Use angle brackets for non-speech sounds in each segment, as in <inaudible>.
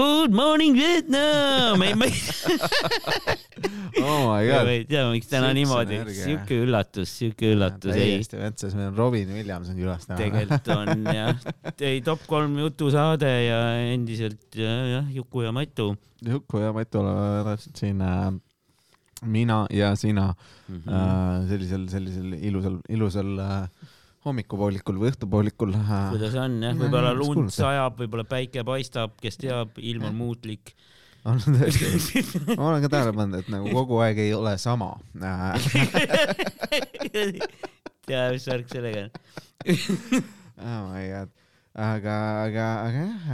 Good morning Vietnam! Ei ma ei <laughs> oh my god. ma ei tea miks täna Siukse niimoodi siuke üllatus siuke üllatus täiesti metsas meil on Robin Williams on külas täna. Tegelikult on <laughs> jah. Ei top kolm jutusaade ja endiselt jah Juku ja Matu. Juku ja Matu oleme täpselt siin äh, mina ja sina mm mm. äh, sellisel sellisel ilusal ilusal äh, hommikupoolikul või õhtupoolikul kuidas on jah võib-olla lund sajab võib-olla päike paistab kes teab ilm on muutlik. On tõesti. Ma olen ka tähele pannud et nagu kogu aeg ei ole sama. Tea mis värk sellega on. Oh my god. Aga aga aga jah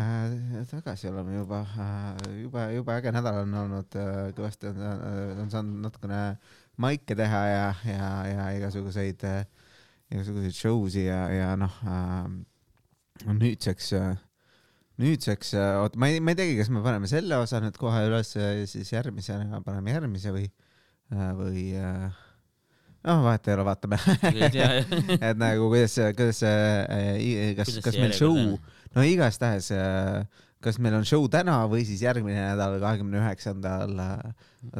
äh, tagasi oleme juba äh, juba juba äge nädal on olnud äh, kõvasti on, on saanud natukene maike teha ja ja ja igasuguseid äh, igasuguseid show si ja ja noh äh, nüüdseks äh, nüüdseks äh, oot ma ei ma ei teagi kas me paneme selle osa nüüd kohe üles ja siis järgmisena paneme järgmise või äh, või äh, noh vahet ei ole vaatame. <laughs> Et nagu kuidas kuidas kas kas meil show no igastahes kas meil on show täna või siis järgmine nädal kahekümne üheksandal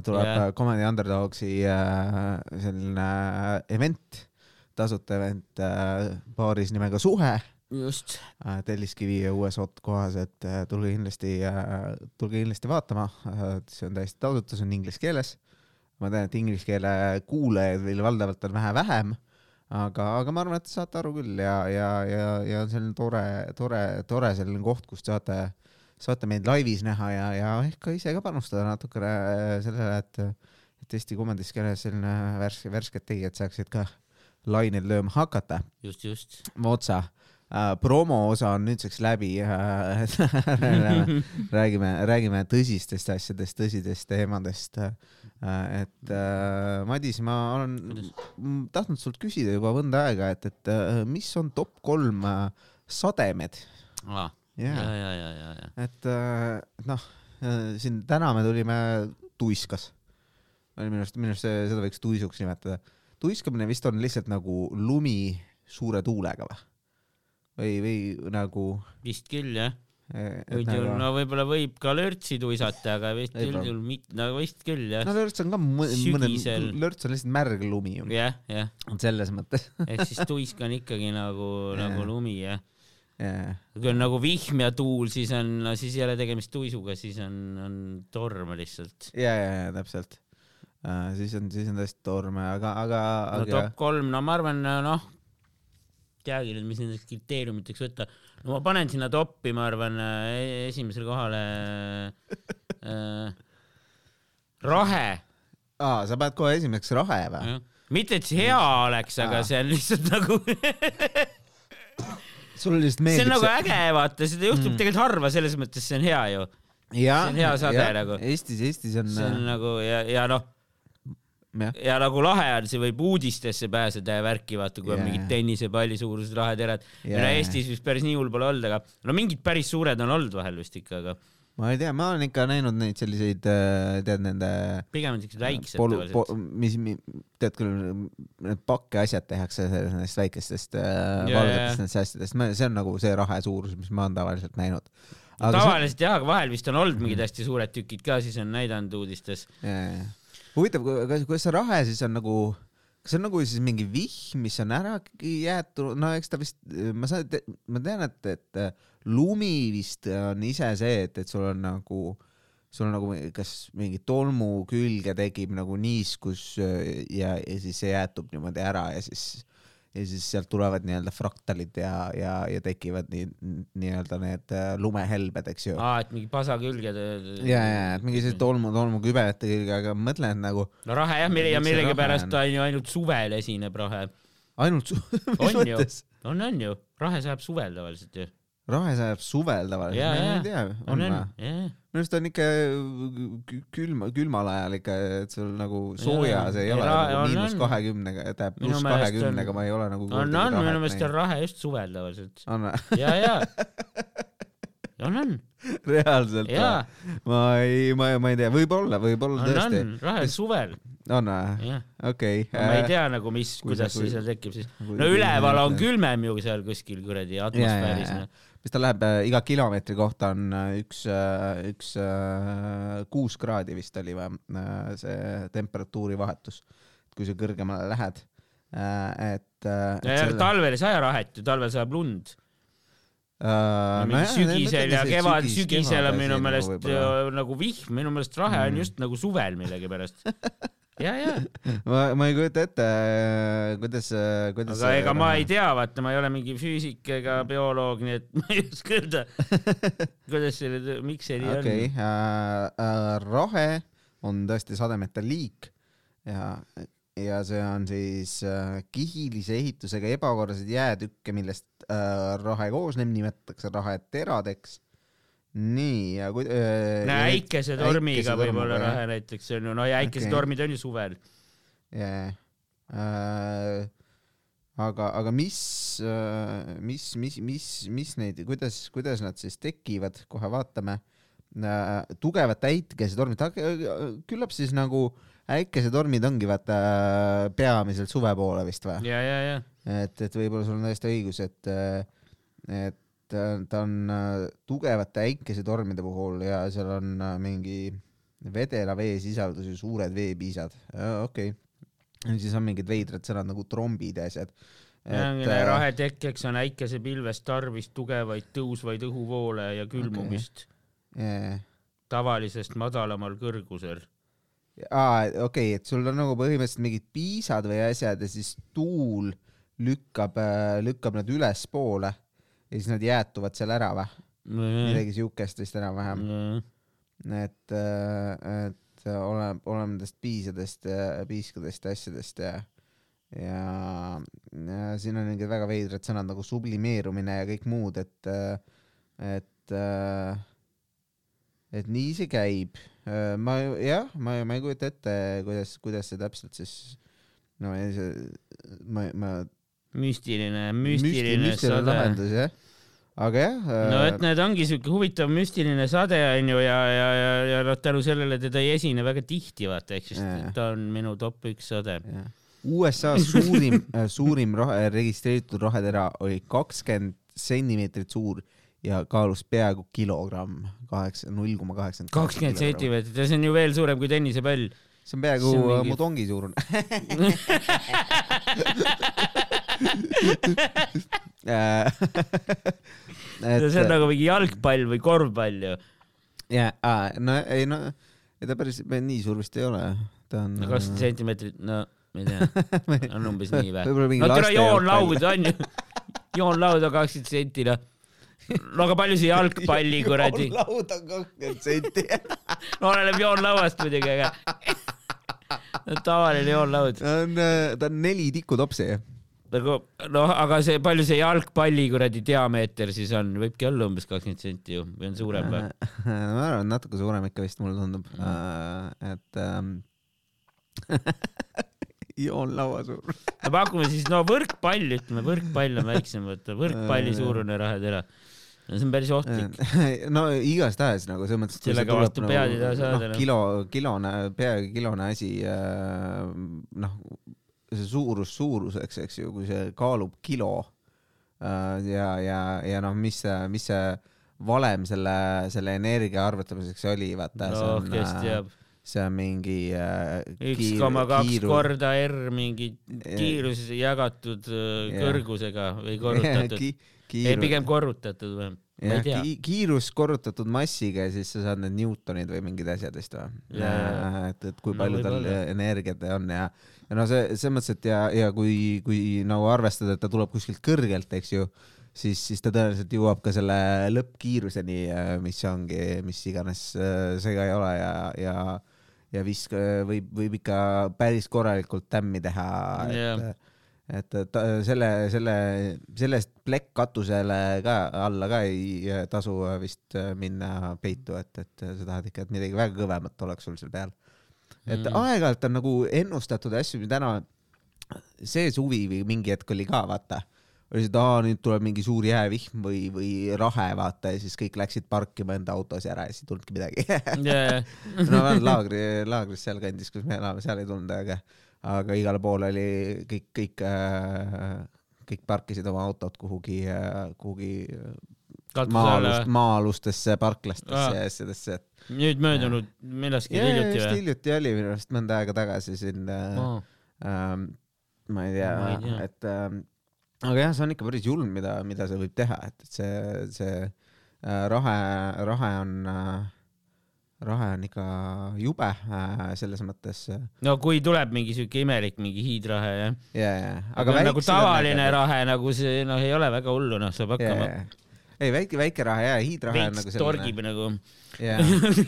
tuleb yeah. Comedy Underdogsi selline event tasuta event äh, baaris nimega Suhe. Just. Äh, Telliskivi uues hot kohas et äh, tulge kindlasti äh, tulge kindlasti vaatama. Äh, see on täiesti tasuta see on inglise keeles. Ma tean et inglise keele kuulajaid meil valdavalt on vähe vähem aga aga ma arvan et te saate aru küll ja ja ja ja on selline tore tore tore selline koht kus saate saate meid laivis näha ja ja ehk ka ise ka panustada natukene äh, sellele et et Eesti komediskeeles selline värske värsked tegijad saaksid ka lainel lööma hakata. Just just. Otsa. Äh, promo osa on nüüdseks läbi. Äh, <laughs> räägime räägime tõsistest asjadest tõsidest teemadest. Äh, et äh, Madis ma olen tahtnud sult küsida juba mõnda aega et et mis on top kolm sademed? Ah, yeah. ja ja ja ja ja et äh, noh siin täna me tulime tuiskas. Minu arust minu arust seda võiks tuisuks nimetada tuiskamine vist on lihtsalt nagu lumi suure tuulega või? Või või nagu vist küll jah. Eh, üldjuhul nagu no võib-olla võib ka lörtsi tuisata aga vist üldjuhul mitte no vist küll jah. No lörts on ka mõ- mõne lörts on lihtsalt märg lumi ju. Jah jah. Selles mõttes. Ehk siis tuisk on ikkagi nagu <laughs> nagu lumi jah. Yeah. kui on nagu vihm ja tuul siis on no siis ei ole tegemist tuisuga siis on on torm lihtsalt. Ja ja ja täpselt siis on siis on tõesti torme aga aga no aga top kolm no ma arvan noh teagi nüüd mis nendeks kriteeriumiteks võtta. No ma panen sinna toppi ma arvan eh, esimesele kohale <laughs> äh, rahe. Aa sa paned kohe esimeseks rahe või? Mitte et see hea oleks aga see on lihtsalt nagu <laughs> sulle lihtsalt see meeldib on nagu äge vaata seda juhtub mm. tegelikult harva selles mõttes see on hea ju. See on hea sade ja, nagu. Eestis Eestis on, see on nagu ja ja noh jah ja nagu lahe on, see võib uudistesse pääseda ja värki vaata, kui yeah. on mingid tennisepalli suurused raheterad yeah.. No Eestis vist päris nii hull pole olnud, aga no mingid päris suured on olnud vahel vist ikka, aga ma ei tea, ma olen ikka näinud neid selliseid, tead nende pigem on siuksed väiksed polu- po- mis mi, tead küll, need pakkeasjad tehakse nendest väikestest äh, Jaa, valgetest nendest asjadest, see on nagu see rahe suurus, mis ma olen tavaliselt näinud. tavaliselt jah, aga vahel vist on olnud mingid hästi suured tükid ka, siis on näidanud uudistes. see, jaa. Huvitav, kas, kuidas see rahe siis on nagu kas see on nagu siis mingi vihm, mis on ära jäetud, no eks ta vist, ma saan, ma tean, et, et lumi vist on ise see, et, et sul on nagu, sul on nagu kas mingi tolmu külge tekib nagu niiskus ja, ja siis see jäätub niimoodi ära ja siis, ja siis sealt tulevad nii-öelda fraktalid ja, ja, ja tekivad nii, nii-öelda need äh, lumehelbed, eks ju. aa, et mingi pasa külge. ja, ja, et mingi sellised tolmu, tolmukübedate külge, aga ma mõtlen, et nagu no rahe jah, ja Miks see millegipärast ta on ju ainult suvel esineb rahe. ainult su-, <laughs> mis on mõttes?, on, on ju, rahe sajab suvel tavaliselt ju. Rahe sajab suvel tavaliselt, Jaa, ma jaa. ei tea, on, on on või?, jah. minu arust on ikka kü- külma, külmal ajal ikka, et sul nagu soojas ei Ei, ole nagu on, miinus on. kahekümnega, tähendab pluss kahekümnega on- ma ei ole nagu on, on, minu meelest on rahe just suvel tavaliselt. on ja, ja. on, on, reaalselt või?, ma ei, ma, ma ei tea, võib-olla, võib-olla on, tõesti. on, rahe on suvel, on või? okei. ma ei tea nagu, mis, kui kuidas kui- see seal tekib siis. no üleval on külmem ju seal kuskil kuradi atmosfääris. noh. Siis ta läheb äh, iga kilomeetri kohta on äh, üks äh,, üks kuus kraadi vist oli või see temperatuuri vahetus, kui sa kõrgemale lähed äh,, et ja, ja talvel ei saja rahet ju, talvel sajab lund. Uh, no, jah, sügisel ja kevad, sügisel on minu meelest nagu, nagu vihm, minu meelest rahe mm. on just nagu suvel millegipärast <laughs> ja, ja. <laughs> ma, ma ei kujuta ette, kuidas, kuidas. aga ega ma ei tea, vaata, ma ei ole mingi füüsik ega bioloog, nii et <laughs> ma ei oska öelda, kuidas selle, miks see nii okay. on. okei, äh, äh, rahe on tõesti sademete liik ja ja see on siis äh, kihilise ehitusega ebakorralised jäätükke, millest äh, rahe koosneb, nimetatakse raheteradeks. Nii ja kui äh,. äikesetormiga võib-olla rahe näiteks on ju, no ja äikesetormid okay. on ju suvel. jaa äh,. aga, aga mis äh,, mis, mis, mis, mis neid, kuidas, kuidas nad siis tekivad, kohe vaatame äh,. tugevad äikesetormid, küllap siis nagu äh, äikesetormid ongi vaata peamiselt suve poole vist või? ja, ja, ja. et, et võib-olla sul on täiesti õigus, et, et ta on tugevate äikesetormide puhul ja seal on mingi vedela veesisaldus ja suured veepiisad. okei okay., siis on mingid veidrad sõnad nagu trombid ja asjad. et äh, rahetekkeks on äikesepilvest tarvis tugevaid tõusvaid õhuvoole ja külmumist okay.. Yeah. tavalisest madalamal kõrgusel aa, okei okay,, et sul on nagu põhimõtteliselt mingid piisad või asjad ja siis tuul lükkab, äh, lükkab nad ülespoole ja siis nad jäätuvad seal ära või mm.? midagi siukest vist enam-vähem mm.. et, äh, et oleneb, oleneb nendest piisadest piiskadest ja asjadest ja, ja, ja siin on mingid väga veidrad sõnad nagu sublimeerumine ja kõik muud, et, et, et nii see käib Äh, ma jah, ma, ma ei kujuta ette, kuidas, kuidas see täpselt siis, no see, ma, ma. Müstiline, müstiline sade. lahendus jah, aga jah. no et need ongi siuke huvitav müstiline sade onju ja, ja, ja, ja noh, tänu sellele teda ei esine väga tihti vaata, ehk siis ta on minu top üks sade. USA suurim <laughs> suurim rahe, registreeritud rahetera oli kakskümmend sentimeetrit suur ja kaalus peaaegu kilogramm, kaheksa, null koma kaheksakümmend. kakskümmend sentimeetrit ja see on ju veel suurem kui tennisepall. see on peaaegu mingi... mu tongi suurune <laughs> <laughs> et... see on nagu mingi jalgpall või korvpall ju. ja, no ei no, ei ta päris nii suur vist ei ole, ta on. kakskümmend sentimeetrit, no ma ei tea, <laughs> on umbes nii või? no tere, joonlaud on ju, joonlaud on kakskümmend senti noh no aga palju see jalgpalli kuradi. laud on kakskümmend senti <laughs> no oleneb joonlauast muidugi, aga tavaline joonlaud. ta on, ta on neli tikutopsi. Nagu noh, aga see, palju see jalgpalli kuradi diameeter siis on, võibki olla umbes kakskümmend senti ju või on suurem või? <laughs> ma arvan, natuke suurem ikka vist mulle tundub mm., uh, et <laughs> um... joonlaua suur <laughs> no pakume siis, no võrkpall, ütleme, võrkpall on väiksem, vaata, võrkpalli suurune rahetera no see on päris ohtlik. no igastahes nagu selles mõttes. sellega vastu nagu, pead ei taha saada no,. kilo, kilone, peaaegu kilone asi äh,, noh, see suurus suuruseks, eks ju, kui see kaalub kilo. Äh, ja, ja, ja noh, mis see, mis see valem selle, selle energia arvutamiseks oli, vaata no,. kes äh, teab. see on mingi äh, üks koma kaks korda R mingi kiirus jagatud äh, kõrgusega või korrutatud. Ki ei, pigem korrutatud või? jah ki, kiirus korrutatud massiga ja siis sa saad need Newtonid või mingid asjad vist või? et, et kui palju no, tal energiat on ja, ja no see, selles mõttes, et ja, ja kui, kui nagu arvestada, et ta tuleb kuskilt kõrgelt, eks ju, siis, siis ta tõenäoliselt jõuab ka selle lõppkiiruseni, mis ongi, mis iganes see ka ei ole ja, ja ja visk-, võib, võib ikka päris korralikult tämmi teha yeah., et et ta, selle, selle, sellest plekkkatusele ka alla ka ei tasu vist minna peitu, et, et sa tahad ikka, et midagi väga kõvemat oleks sul seal peal. Et mm. aeg-ajalt on nagu ennustatud asju, täna see suvi või mingi hetk oli ka vaata, et aa nüüd tuleb mingi suur jäävihm või, või rahe vaata ja siis kõik läksid parkima enda autosi ära ja siis ei tulnudki midagi yeah. <laughs> no laagri, laagris sealkandis, kus me elame, seal ei tulnud, aga aga igale poole oli kõik, kõik, äh, kõik parkisid oma autot kuhugi, äh, kuhugi maa-alust, maa-alustesse parklastesse ja asjadesse, et nüüd möödunud jaa, hiljuti või? hiljuti oli minu arust mõnda aega tagasi siin äh, ähm, ma ei tea, tea. et ähm, aga jah, see on ikka päris julm, mida, mida see võib teha, et, et see, see äh, rahe, rahe on äh,, rahe on ikka jube äh, selles mõttes äh, no kui tuleb mingi siuke imelik mingi hiidrahe jah, ja, ja, aga nagu tavaline. rahe nagu see noh, ei ole väga hullu noh, saab hakkama. ja, ei väike, väike rahe ja hiidrahe on nagu torgib nagu. jaa,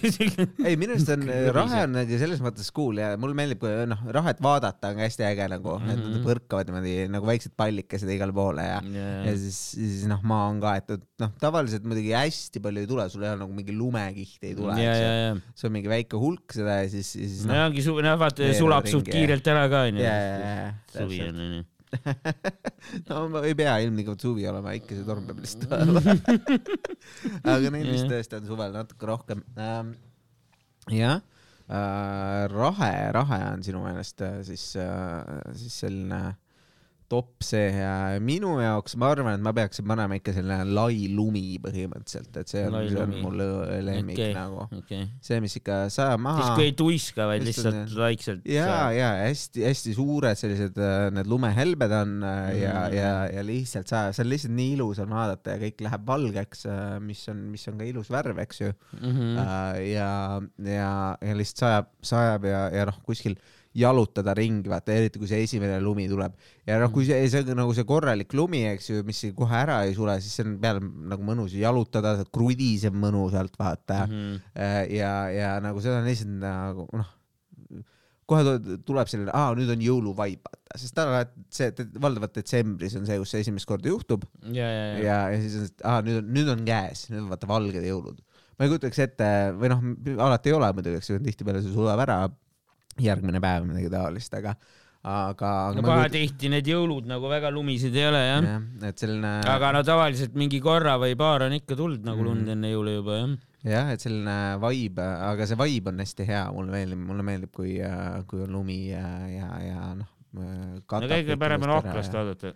<laughs> ei minu arust on, rahe on nagu selles mõttes cool ja mulle meeldib, kui noh, rahet vaadata on hästi äge nagu mm, -hmm. et nad põrkavad niimoodi nagu väiksed pallikesed igale poole ja ja siis, siis noh, maa on kaetud, noh, tavaliselt muidugi hästi palju ei tule, sul ei ole nagu mingi lumekiht ei tule, ja, eks ja, ju. see on mingi väike hulk seda ja siis, siis no noh. ongi suvi, noh vaata sulab suht kiirelt ära ka onju suvi on onju. <laughs> no ma ei pea ilmtingimata suvi olema, ikka see torm peab lihtsalt olema. <laughs> aga neid vist tõesti on suvel natuke rohkem ähm,. jah äh,, rahe, rahe on sinu meelest äh, siis äh,, siis selline top see ja minu jaoks ma arvan, et ma peaksin panema ikka selline lai lumi põhimõtteliselt, et see on, see on mul lemmik Okei. nagu. okei, see, mis ikka sajab maha siis kui ei tuiska, vaid lihtsalt on, vaikselt. ja, ja hästi-hästi suured sellised äh, need lumehelbed on äh, ja Mm., ja, ja lihtsalt sa, see on lihtsalt nii ilus on vaadata ja kõik läheb valgeks, mis on, mis on ka ilus värv, eks ju. Mhm. ja, ja, ja lihtsalt sajab, sajab ja, ja noh, kuskil jalutada ringi, vaata eriti kui see esimene lumi tuleb. Ja noh, kui see, see on nagu see korralik lumi, eks ju, mis kohe ära ei sule, siis see on peale nagu mõnus jalutada, krudiseb mõnusalt, vaata. Mhm. Äh, ja, ja nagu seda on lihtsalt nagu noh, kohe tu- tuleb selline, aa nüüd on jõuluvaib, vaata, sest ta alati see, valdavalt detsembris on see, kus see esimest korda juhtub. Ja, ja, ja, ja, ja siis on, et aa nüüd on, nüüd on käes, nüüd on vaata valged jõulud. ma ei kujutaks ette või noh, alati ei ole muidugi, eks ju, tihtipeale see sulab ära järgmine päev või midagi taolist, aga, aga. no pahatihti need jõulud nagu väga lumised ei ole jah. jah, et selline. aga no tavaliselt mingi korra või paar on ikka tulnud nagu lund Mhm. enne jõule juba jah. jah, et selline vibe, aga see vibe on hästi hea, mulle meeldib, mulle meeldib, kui, kui on lumi ja, ja, ja noh. no kõige parem on aknast vaadata.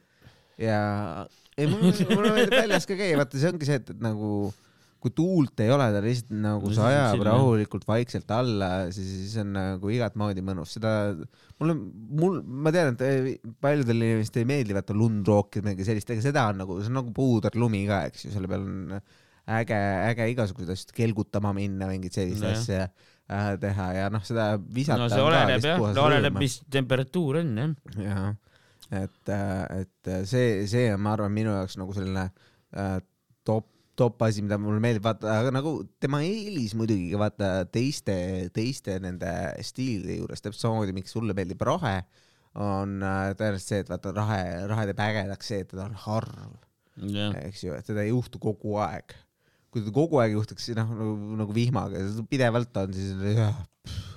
ja ei, mulle, mulle meeldib väljas ka käia, vaata, see ongi see, et, et nagu kui tuult ei ole, ta lihtsalt nagu No sajab rahulikult vaikselt alla, siis, siis on nagu igat moodi mõnus, seda mulle, mul, ma tean, et eh, paljudele inimestele ei meeldi vaata lund rookida, midagi sellist, aga seda on nagu, see on nagu puuderlumi ka, eks ju, selle peal on äge, äge igasuguseid asju, kelgutama minna, mingit sellist Nojah. asja äh, teha ja noh, seda visata no see oleneb jah, oleneb, mis temperatuur on jah. jah, et, et see, see on, ma arvan, minu jaoks nagu selline äh, top, top asi, mida mulle meeldib vaata, aga nagu tema eelis muidugi vaata teiste, teiste nende stiilide juures, täpselt samamoodi, miks sulle meeldib rahe, on äh, tõenäoliselt see, et vaata rahe, rahe teeb ägedaks see, et teda on harv, jah, eks ju, et teda ei juhtu kogu aeg. kui ta kogu aeg juhtuks noh nagu, nagu vihmaga, pidevalt on siis jah, pff,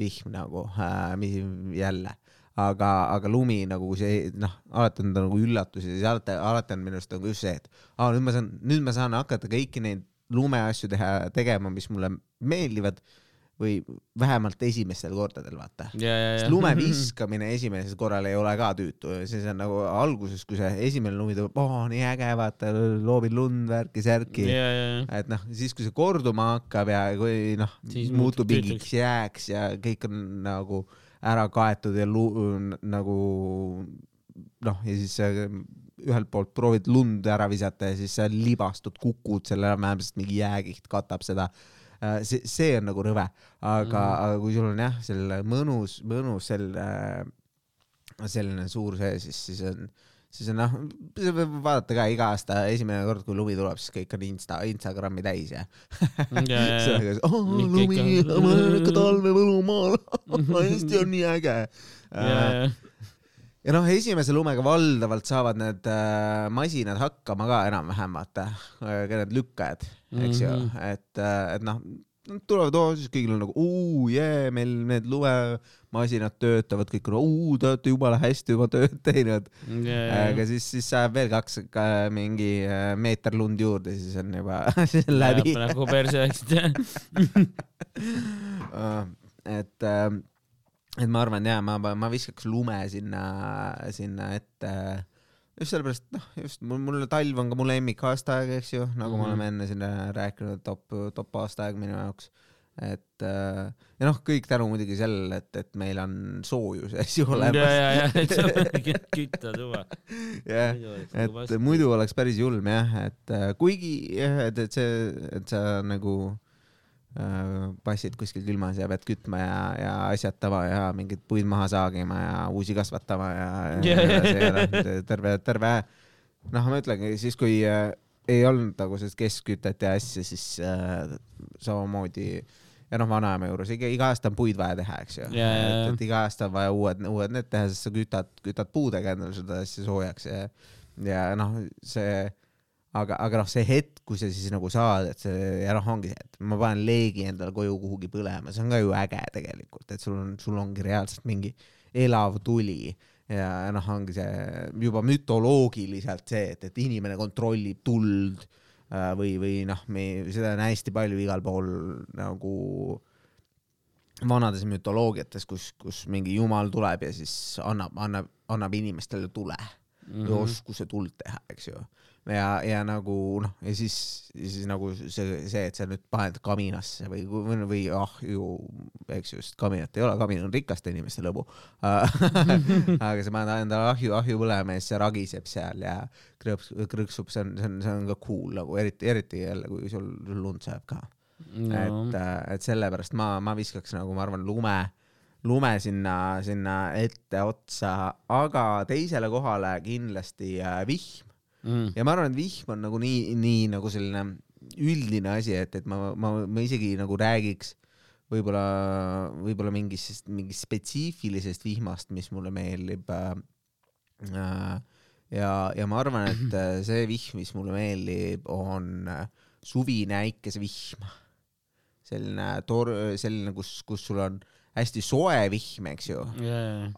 vihm nagu äh,, mis jälle, aga, aga lumi nagu see noh, alati on ta nagu üllatus ja siis alati, alati on minu arust nagu just see, et aa nüüd ma saan, nüüd ma saan hakata kõiki neid lumeasju teha, tegema, mis mulle meeldivad või vähemalt esimestel kordadel, vaata. sest lume viskamine esimesel korral ei ole ka tüütu, siis on nagu alguses, kui see esimene lumi tuleb, oo nii äge, vaata, loobid lund, ja, ja. et noh, siis kui see korduma hakkab ja kui noh muutub mingiks jääks ja kõik on nagu ära kaetud ja lu- nagu noh, ja siis ühelt poolt proovid lund ära visata ja siis sa libastud, kukud selle ära, vähemalt mingi jääkiht katab seda. see, see on nagu rõve, aga mm, aga kui sul on jah, selline mõnus, mõnus selline, selline suur see, siis, siis on siis noh, vaadata ka iga aasta esimene kord, kui lumi tuleb, siis kõik on Insta, Instagrami täis ja. Kõik lumi, ikka talve Võlumaal, <laughs> Eesti on nii äge. ja, ja, noh, esimese lumega valdavalt saavad need äh, masinad hakkama ka enam-vähem vaata, ka need lükkajad, eks ju Mhm., et, et noh, tulevad, oo siis kõigil on nagu uu jee, meil need lumemasinad töötavad, kõik on uu, te olete jumala hästi oma tööd teinud. aga siis, siis saab veel kaks ka mingi äh, meeter lund juurde, siis on juba <laughs> siis on läbi. nagu perse läksid. <laughs> et, et ma arvan ja ma, ma viskaks lume sinna, sinna ette just sellepärast, noh, just mul, talv on ka mu lemmikaastaaeg, eks ju, nagu mm -hmm. me Mhm. oleme enne siin äh, rääkinud, top, top aastaaeg minu jaoks. et äh, ja noh, kõik tänu muidugi sellele, et, et meil on soojus ja asi ja, olemas. ja, ja, et sa <laughs> kütta tuba. jah, et muidu oleks päris julm jah, et äh, kuigi et, et see, et sa nagu passid kuskil külmas ja pead kütma ja, ja asjatama ja mingeid puid maha saagima ja uusi kasvatama ja, ja, <laughs> ja, ja terve, terve noh, ma ütlengi siis, kui äh, ei olnud nagu sellist keskkütet ja asja, siis äh, samamoodi ja noh, vanaema juures iga, iga aasta on puid vaja teha, eks ju. Ja. et, et iga aasta on vaja uued, uued need teha, sest sa kütad, kütad puudega endale seda asja soojaks ja, ja noh, see, aga, aga noh, see hetk, kui sa siis nagu saad, et see ja noh, ongi see, et ma panen leegi endale koju kuhugi põlema, see on ka ju äge tegelikult, et sul on, sul ongi reaalselt mingi elav tuli ja noh, ongi see juba mütoloogiliselt see, et, et inimene kontrollib tuld äh, või, või noh, me seda on hästi palju igal pool nagu vanades mütoloogiates, kus, kus mingi jumal tuleb ja siis annab, annab, annab inimestele tule mm Mhm. -hmm. oskuse tuld teha, eks ju. ja, ja nagu noh, ja siis, siis nagu see, see, et sa nüüd paned kaminasse või, või, või ahju, eks ju, sest kaminat ei ole, kamin on rikaste inimeste lõbu. <laughs> aga sa paned endale ahju, ahju põlema ja siis see ragiseb seal ja krõps, krõksub, see on, see on, see on ka cool nagu eriti, eriti jälle, kui sul lund sajab ka. Et, et sellepärast ma, ma viskaks nagu ma arvan lume, lume sinna, sinna etteotsa, aga teisele kohale kindlasti äh, vihm Mm. ja ma arvan, et vihm on nagu nii, nii nagu selline üldine asi, et, et ma, ma, ma isegi nagu räägiks võib-olla, võib-olla mingist, mingist spetsiifilisest vihmast, mis mulle meeldib äh,. äh, ja, ja ma arvan, et äh, <clears throat> see vihm, mis mulle meeldib, on äh, suvine äikesevihm. selline tor-, selline, kus, kus sul on hästi soe vihm, eks ju,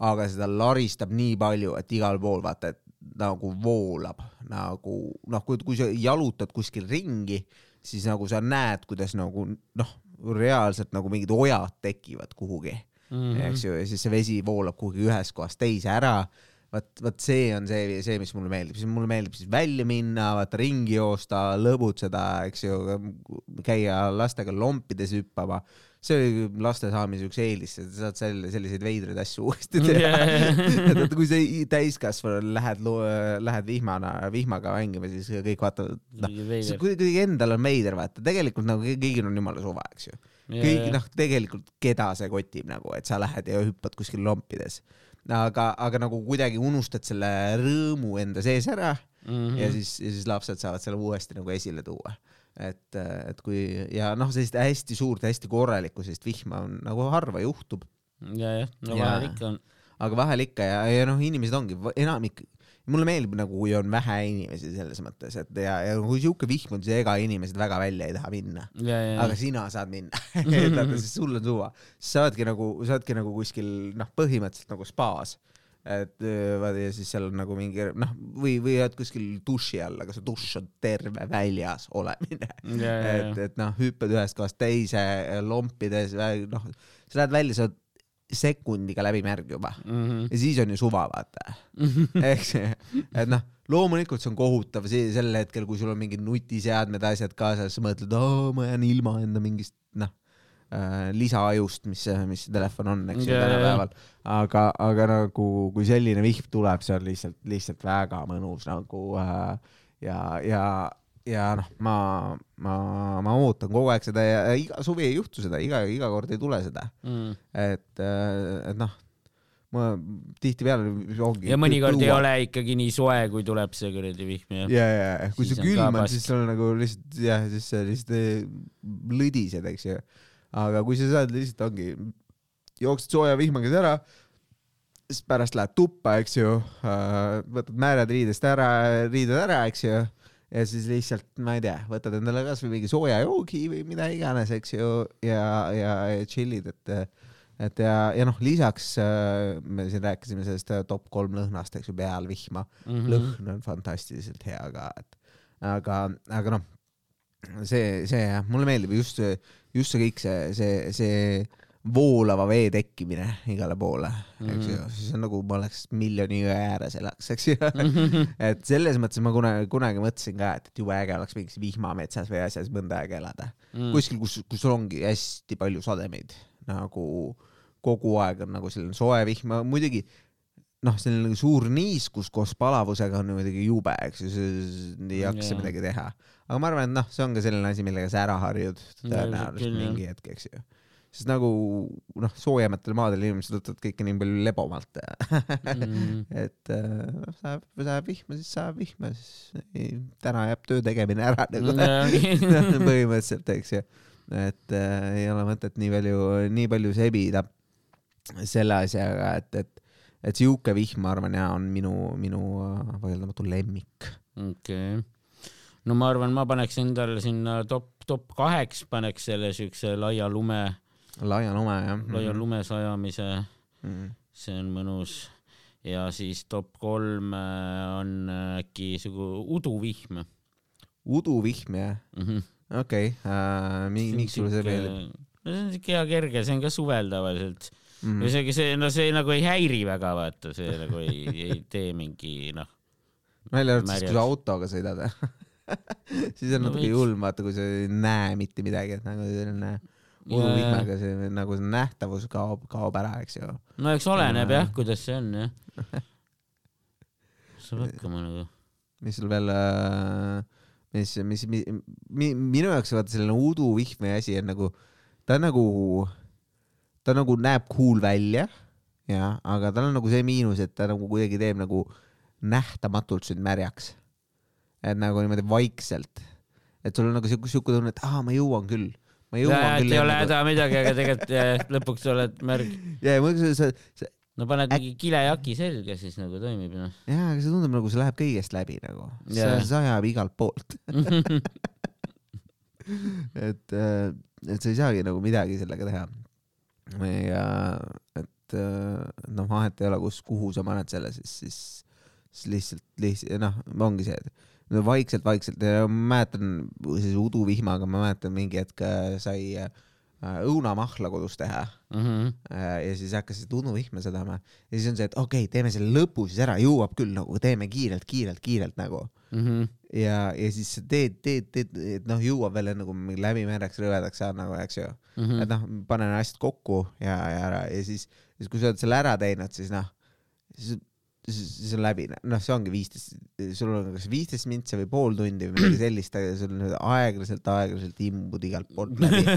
aga seda laristab nii palju, et igal pool vaata, et nagu voolab nagu noh, kui, kui sa jalutad kuskil ringi, siis nagu sa näed, kuidas nagu noh, reaalselt nagu mingid ojad tekivad kuhugi Mhm. eks ju, ja siis see vesi voolab kuhugi ühest kohast teise ära. vot, vot see on see, see, mis mulle meeldib, siis mulle meeldib siis välja minna, vaata ringi joosta, lõbutseda, eks ju, käia lastega lompides hüppama. see oli laste saamise üks eelis, sa saad selle, selliseid veidraid asju uuesti teha vaata, <laughs> kui sa i- täiskasvanu lähed, lähed vihmana, vihmaga mängima, siis kõik vaatavad, noh, see kuidagi endal on veider, vaata, tegelikult nagu kõigil on jumala suva, eks ju. kõik, noh, tegelikult keda see kotib nagu, et sa lähed ja hüppad kuskil lompides. aga, aga nagu kuidagi unustad selle rõõmu enda sees ära Mhm. ja siis, ja siis lapsed saavad selle uuesti nagu esile tuua. et, et kui ja noh, sellist hästi suurt, hästi korralikku sellist vihma on nagu harva juhtub, ja, jah, no vahel ikka on. aga vahel ikka ja, ja noh, inimesed ongi enamik, mulle meeldib nagu, kui on vähe inimesi selles mõttes, et ja, ja kui sihuke vihm on, siis ega inimesed väga välja ei taha minna aga sina saad minna <laughs> sest sul on suva. sa oledki nagu, sa oledki nagu kuskil noh, põhimõtteliselt nagu spaas. et vaata ja siis seal on nagu mingi noh, või, või oled kuskil duši all, aga see dušš on terve väljas olemine. ja, et, et noh, hüppad ühest kohast teise, lompides, noh, sa lähed välja, sa oled sekundiga läbi märg juba ja. ja siis on ju suva, vaata. eks ju, et noh, loomulikult see on kohutav see sel hetkel, kui sul on mingid nutiseadmed, asjad kaasas, sa mõtled, ma jään ilma enda mingist noh äh, lisaajust, mis, mis see telefon on, eks ju jaa, tänapäeval. aga, aga nagu, kui selline vihm tuleb, see on lihtsalt, lihtsalt väga mõnus nagu äh, ja, ja, ja noh, ma, ma, ma ootan kogu aeg seda ja iga suvi ei juhtu seda, iga, iga kord ei tule seda, Mm. et, et noh, ma tihtipeale ongi. ja mõnikord ei ole ikkagi nii soe, kui tuleb see kuradi vihm ja. ja, ja, ja kui see külm on, siis sul nagu lihtsalt jah, siis sa lihtsalt eh, lõdised, eks ju. aga kui sa saad lihtsalt ongi, jooksed sooja vihmaga ära, siis pärast lähed tuppa, eks ju, võtad määrad riidest ära, riided ära, eks ju, ja siis lihtsalt, ma ei tea, võtad endale kasvõi mingi sooja joogi või mida iganes, eks ju, ja, ja, ja chill'id, et et ja, ja noh, lisaks äh, me siin rääkisime sellest äh, top kolm lõhnast, eks ju, peal vihma Mhm. lõhn on fantastiliselt hea ka, et aga, aga noh, see, see jah, mulle meeldib just just see kõik see, see, see voolava vee tekkimine igale poole, eks ju Mhm., siis on nagu ma oleks miljoni jõe ääres elaks, eks ju. <laughs> et selles mõttes ma kunagi, kunagi mõtlesin ka, et, et jube äge oleks mingis vihmametsas või asjas mõnda aega elada Mm. kuskil, kus, kus ongi hästi palju sademeid nagu kogu aeg on nagu selline soe vihm, muidugi noh, selline nagu suur niiskus koos palavusega on ju muidugi jube, eks ju, ei jaksa midagi teha. aga ma arvan, et noh, see on ka selline asi, millega sa ära harjud tõenäoliselt mingi hetk, eks ju. Sest nagu noh, soojematel maadel inimesed võtavad kõike nii palju lebomalt Mm. <laughs> et äh, noh, sajab, sajab vihma, siis sajab vihma, siis ei, täna jääb töö tegemine ära nagu <laughs> põhimõtteliselt, eks ju. et äh, ei ole mõtet nii palju, nii palju sebida selle asjaga, et, et, et sihuke vihm, ma arvan, ja on minu, minu äh, vaieldamatu lemmik. okei. no ma arvan, ma paneks endale sinna top, top kaheks paneks selle siukse laia lume, laia lume, jah. laia lume sajamise, mm.. see on mõnus. ja siis top kolm äh, on äh, äkki siuke uduvihm uduvihm, jah? mm. -hmm. okei okay., uh, miks sulle see meeldib? no see on siuke hea kerge, see on ka suvel tavaliselt Mm. isegi see, no see nagu ei häiri väga, vaata, see nagu ei, ei tee mingi noh, välja arvatud siis, kui sa autoga sõidad <laughs> siis on No natuke julm, vaata, kui sa ei näe mitte midagi, et nagu selline uduvihmaga see nagu see nähtavus kaob, kaob ära, eks ju. no eks oleneb Jaa. jah, kuidas see on jah. saab hakkama nagu. mis sul veel, mis, mis, mis, minu jaoks vaata selline uduvihma asi on nagu, ta nagu, ta nagu näeb cool välja, ja, aga tal on nagu see miinus, et ta nagu kuidagi teeb nagu nähtamatult sind märjaks. et nagu niimoodi vaikselt, et sul on nagu siuke, siuke tunne, et aa, ma jõuan küll, ma jõuan et küll. ei ole häda midagi, aga tegelikult lõpuks oled märg. ja, ja mõtlen, see, see, no paned mingi kilejaki selga, siis nagu toimib noh. jaa, aga see tundub nagu see läheb kõigest läbi nagu, see sajab igalt poolt. <laughs> et, et sa ei saagi nagu midagi sellega teha. ja et äh, noh, vahet ei ole, kus, kuhu sa paned selle, siis, siis, siis lihtsalt, lihtsalt noh, ongi see, et no vaikselt, vaikselt ja mäletan siis uduvihmaga, ma mäletan mingi hetk äh, sai äh, õunamahla kodus teha Mhm. Äh, ja siis hakkasid uduvihma sadama ja siis on see, et okei okay,, teeme selle lõpu siis ära, jõuab küll nagu, teeme kiirelt, kiirelt, kiirelt nagu Mhm. ja, ja siis teed, teed, teed, et noh, jõuab veel mingi läbimereks rõvedaks saab nagu, eks ju. Mhm. et noh, panen asjad kokku ja, ja ära ja siis, siis kui sa oled selle ära teinud, siis noh, siis, siis on läbi, noh, see ongi viisteist, sul on kas viisteist mintsi või pool tundi või midagi sellist, aga sul on aeglaselt, aeglaselt imbud igalt poolt läbi <laughs>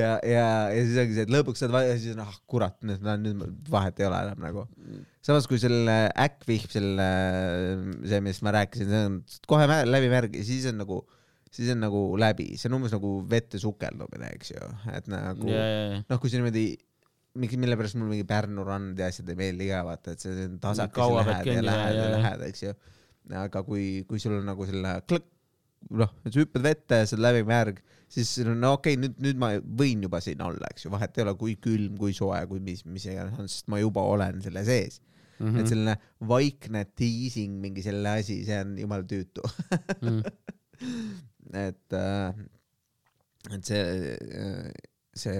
ja, ja, ja siis ongi see, et lõpuks saad, siis on ah kurat, nüüd, nüüd vahet ei ole enam nagu. samas kui selle äkkvihm, selle, see, millest ma rääkisin, see on kohe läbi märgi, siis on nagu, siis on nagu läbi, see on umbes nagu vette sukeldumine, eks ju, et nagu ja, ja, ja. noh, kui sa niimoodi mingi, mille pärast mul mingi Pärnu rand ja asjad ei meeldi ka, vaata, et see on tasakesi lähed ja lähed ja lähed, eks ju. aga kui, kui sul on nagu selle klõkk, noh, sa hüppad vette ja sa oled läbi märg, siis no okei okay,, nüüd, nüüd ma võin juba siin olla, eks ju, vahet ei ole, kui külm, kui soe, kui mis, mis iganes on, sest ma juba olen selle sees mm. -hmm. et selline vaikne teasing, mingi selle asi, see on jumala tüütu. Mhm. <laughs> et, et see, see,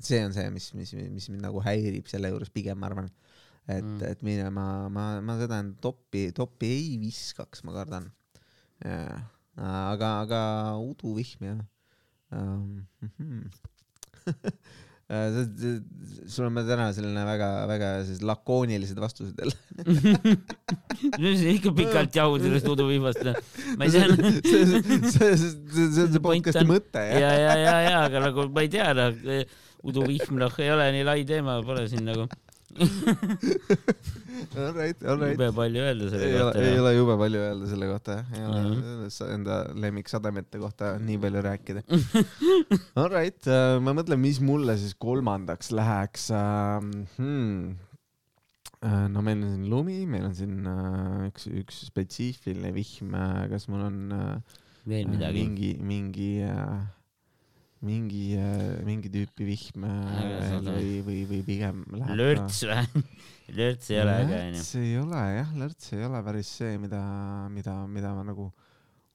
see on see, mis, mis, mis mind nagu häirib selle juures pigem, ma arvan. et Mm. mm., et mina, ma, ma, ma seda topi, topi ei viskaks, ma kardan. aga, aga uduvihm jah um,. <laughs> sul on täna selline väga-väga sellised lakoonilised vastused jälle. ikka pikalt jahu sellest uduvihmast. ma ei tea. see, see, see, see on see podcast'i mõte jah ja, ja, ja, ja, aga nagu ma ei tea, noh, uduvihm, noh, ei ole nii lai teema, pole siin nagu <laughs> Alright, alright. jube palju öelda selle ei kohta ei ole jube palju öelda selle kohta, ei ole Mhm. sa- enda lemmiksademete kohta nii palju rääkida. <laughs> Alright, ma mõtlen, mis mulle siis kolmandaks läheks ähm, hmm.. no meil on siin lumi, meil on siin äh, üks, üks spetsiifiline vihm, kas mul on äh, veel midagi. mingi, mingi äh, mingi, mingi tüüpi vihm äh, Aga või, või, või pigem läheb lörts või? <laughs> lörts ei ole äge onju. lörts ei ole jah, lörts ei ole päris see, mida, mida, mida ma nagu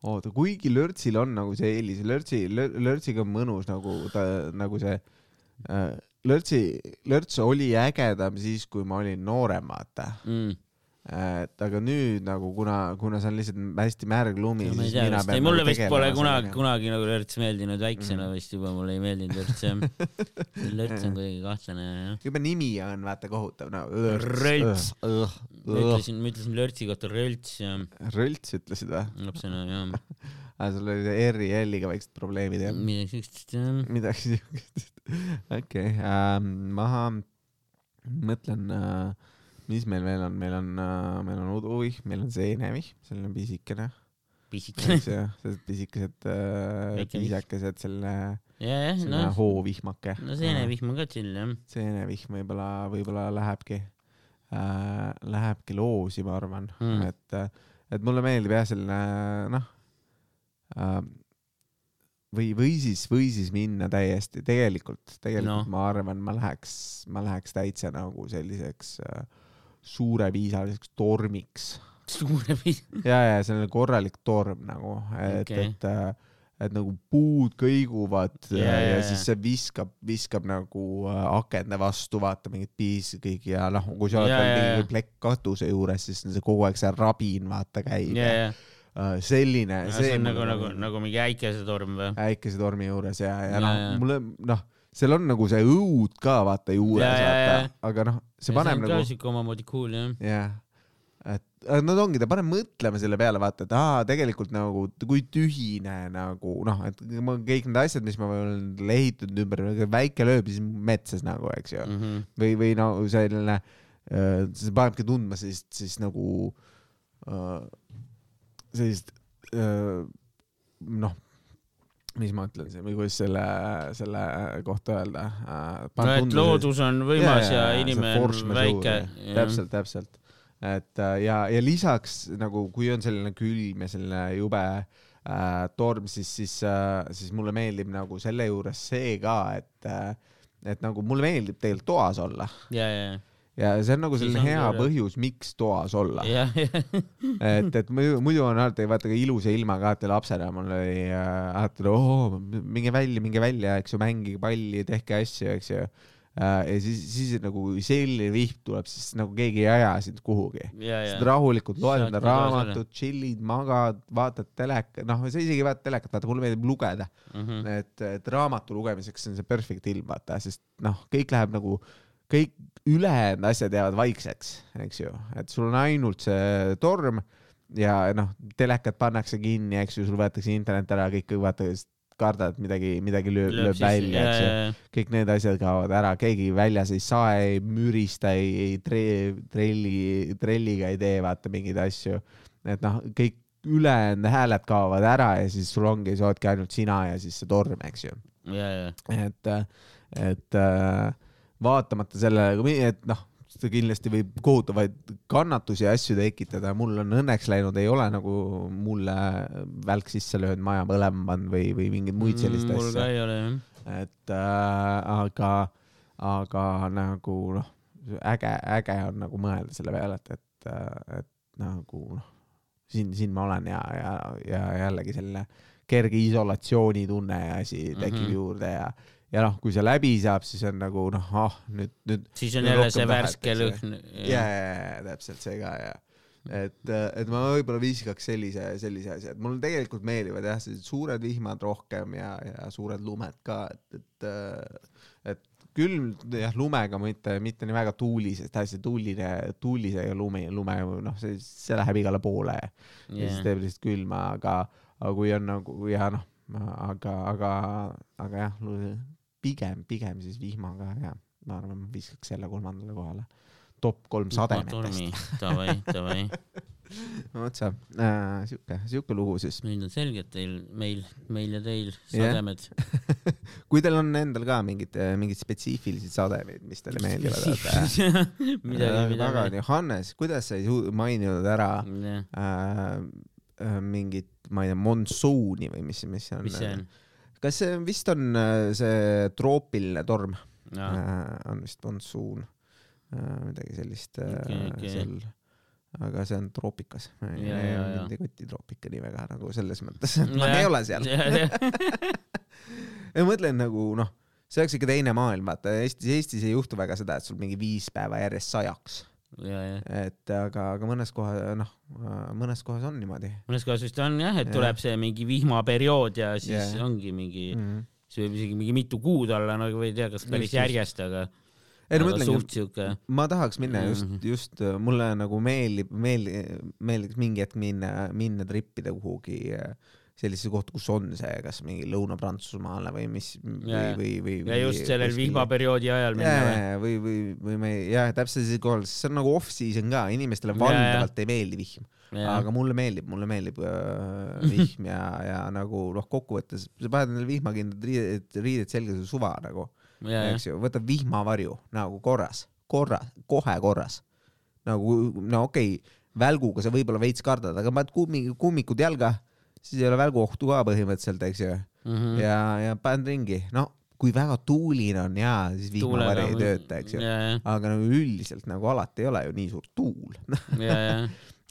oota, kuigi lörtsil on nagu see eelis, lörtsi, lörtsiga on mõnus nagu ta nagu see äh, lörtsi, lörts oli ägedam siis, kui ma olin noorem, vaata. mm.. Et aga nüüd nagu kuna, kuna see on lihtsalt hästi märg lumi, ma siis tea mina pean ei mulle nagu vist pole kunagi, kunagi nagu lörts meeldinud, väiksena Mhm. vist juba mulle ei meeldinud lörts jah. <laughs> lörts on kuidagi kahtlane jah. juba nimi on vaata kohutav, no Rölts. ma ütlesin, ma ütlesin lörtsi kohta rölts ja rölts ütlesid või? lapsena jah, <laughs> aga sul oli see R-i ja L-iga väiksed probleemid jah? midagi siukest jah. midagi siukest. <laughs> okei ähm,, maha, mõtlen äh,, mis meil veel on, meil on äh,, meil on uduvih, meil on seenevih, selline pisikene, pisikene. sellised pisikesed äh, piisakesed, selline, jah, selline noh, hoovihmake. no seenevihm on ka chill jah. seenevihm võib-olla, võib-olla lähebki äh,, lähebki loosi, ma arvan Mm. et, et mulle meeldib jah, selline noh äh,, või, või siis, või siis minna täiesti, tegelikult, tegelikult No. no. ma arvan, ma läheks, ma läheks täitsa nagu selliseks äh, suurepiisaliseks tormiks. Suure piis-, <laughs> ja, ja selline korralik torm nagu, et okay., et, et nagu puud kõiguvad Ja, ja, siis see viskab, viskab nagu äh, akende vastu, vaata mingit piisi kõik ja noh, kui sa oled Ja, veel mingi plekk katuse juures, siis see kogu aeg see rabin vaata käib. Ja, ja, Uh, selline, see on nagu, nagu, nagu mingi äikesetorm või? äikesetormi juures ja, ja Ja, noh mulle noh, seal on nagu see õud ka vaata juures vaata, aga noh, see paneb on nagu ka siuke omamoodi cool jah. jah, et nad ongi, ta paneb mõtlema selle peale, vaata, et aa, tegelikult nagu kui tühine nagu noh, et ma kõik need asjad, mis ma olen ehitanud ümber, väike lööb siis metsas nagu, eks ju, Mhm. või, või no selline, see panebki tundma sellist, siis nagu äh, sellist äh, noh, mis ma ütlen siin või kuidas selle, selle kohta öelda äh,. no et loodus on võimas ja, ja inimene on väike. täpselt, täpselt, et äh, ja, ja lisaks nagu, kui on selline külm ja selline jube äh, torm, siis, siis äh,, siis mulle meeldib nagu selle juures see ka, et äh, et nagu mulle meeldib tegelikult toas olla ja, ja, ja see on nagu selline hea üle. põhjus, miks toas olla. ja, ja, <laughs> et, et muidu, muidu on alati vaata ka ilusa ilmaga, alati lapsena mul oli äh, alati oo, minge välja, minge välja, eks ju, mängige palli, tehke asju, eks ju. ja siis, siis nagu selline vihm tuleb, siis nagu keegi ei aja sind kuhugi. ja, sa ja. rahulikult loed enda raamatut, chill'id, magad, vaatad telekat, noh, sa isegi ei vaata telekat, vaata mulle meeldib lugeda. Mhm. et, et raamatu lugemiseks on see perfect ilm, vaata, sest noh, kõik läheb nagu, kõik ülejäänud asjad jäävad vaikseks, eks ju, et sul on ainult see torm ja noh, telekad pannakse kinni, eks ju, sul võetakse internet ära, kõik vaata, kardad midagi, midagi lööb, lööb välja, eks ju. kõik need asjad kaovad ära, keegi väljas ei sae, ei mürista, ei, ei tre-, trelli, trelliga ei tee vaata mingeid asju. et noh, kõik ülejäänud hääled kaovad ära ja siis sul ongi, sa oledki ainult sina ja siis see torm, eks ju. et, et äh, vaatamata sellele, et noh, see kindlasti võib kohutavaid kannatusi ja asju tekitada, mul on õnneks läinud, ei ole nagu mulle välk sisse löönud, maja põlema pannud või, või mingeid muid selliseid Mm, mul ka asju. ei ole jah. et äh, aga, aga nagu noh, äge, äge on nagu mõelda selle peale, et, et, et nagu noh, siin, siin ma olen ja, ja, ja jällegi selline kerge isolatsioonitunne ja asi tekib mm. -hmm. juurde ja, ja noh, kui see läbi saab, siis on nagu noh, ah nüüd, nüüd siis on jälle see värske lõhn. ja, ja, ja täpselt see ka ja et, et ma võib-olla viskaks sellise, sellise asja, et mulle tegelikult meeldivad jah, sellised suured vihmad rohkem ja, ja suured lumed ka, et, et, et külm jah, lumega mitte, mitte nii väga tuulisest, hästi tuuline, tuulisega lumi, lume, noh, see, see läheb igale poole ja, ja siis teeb lihtsalt külma, aga, aga kui on nagu ja noh, aga, aga, aga jah, pigem, pigem siis vihmaga ja ma arvan, ma viskaks selle kolmandale kohale. top kolm sademetest. davai, davai. <laughs> vot sa äh,, siuke, siuke lugu siis. nüüd on selge, et teil, meil, meil ja teil sademed. <laughs> kui teil on endal ka mingid, mingid spetsiifilised sademed, mis teile meeldivad, et <laughs> midagi, midagi. Johannes, kuidas sa ei maininud ära jah, äh, äh, mingit, ma ei tea, monsuuni või mis, mis see on? mis see on? Kas see vist on äh, see troopiline torm? Äh,, on vist monsuun äh,, midagi sellist Okei, okei. seal. Aga see on troopikas. Mind ei koti troopika nii väga nagu selles mõttes, et ma ei ole seal. <laughs> ja mõtlen nagu noh, see oleks ikka teine maailm, vaata. Eestis, Eestis ei juhtu väga seda, et sul mingi viis päeva järjest sajaks, ja, ja et aga, aga mõnes kohas, noh, mõnes kohas on niimoodi mõnes kohas vist on jah, et Jah. tuleb see mingi vihmaperiood ja siis Jah. ongi mingi, mm.. see võib isegi mingi mitu kuud olla nagu või ei tea, kas päris järjest, aga, ei no suht siuke. ma tahaks minna just Mhm., just mulle nagu meeldib, meeldib, meeldiks mingi hetk minna, minna tripida kuhugi äh, sellisesse kohta, kus on see, kas mingi Lõuna-Prantsusmaale või mis või Ja,, või, või. ja just sellel vihmaperioodi ajal minna või? jaa, või, või, või me jah, täpselt sellisel kohal, sest see on nagu off-season ka, inimestele valdavalt ei meeldi vihm, aga mulle meeldib, mulle meeldib äh, <laughs> vihm ja, ja nagu noh, kokkuvõttes sa paned endale vihmakindlad riided, riided selga, see suva nagu, ja, eks ju, võtad vihmavarju nagu korras, korras, kohe korras. nagu no okei okay,, välguga sa võib-olla veits kardad, aga paned kummi, kummikud jalga, siis ei ole välguohtu ka põhimõtteliselt, eks ju, Mhm. ja, ja paned ringi, no kui väga tuuline on jaa, siis vihmavari ei tööta, eks ju. ja, ja, aga nagu üldiselt nagu alati ei ole ju nii suur tuul. <laughs> ja, ja,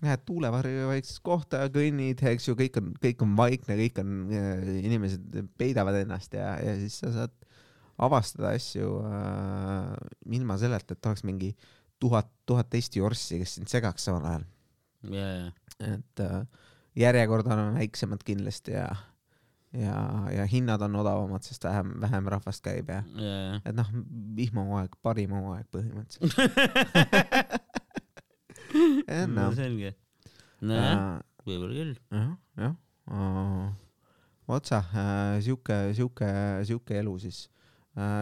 Lähed tuulevarju vaiksesse kohta, kõnnid, eks ju, kõik on, kõik on vaikne, kõik on, inimesed peidavad ennast ja, ja siis sa saad avastada asju äh, ilma selleta, et oleks mingi tuhat, tuhat teist jorssi, kes sind segaks samal ajal. ja, ja, et äh, järjekorrad on väiksemad kindlasti ja, ja, ja hinnad on odavamad, sest vähem, vähem rahvast käib ja, ja. et noh, vihmahooaeg, parim hooaeg põhimõtteliselt. <laughs> no noh, selge. nojah, võib-olla küll. jah, jah. otsa, sihuke, sihuke, sihuke elu siis.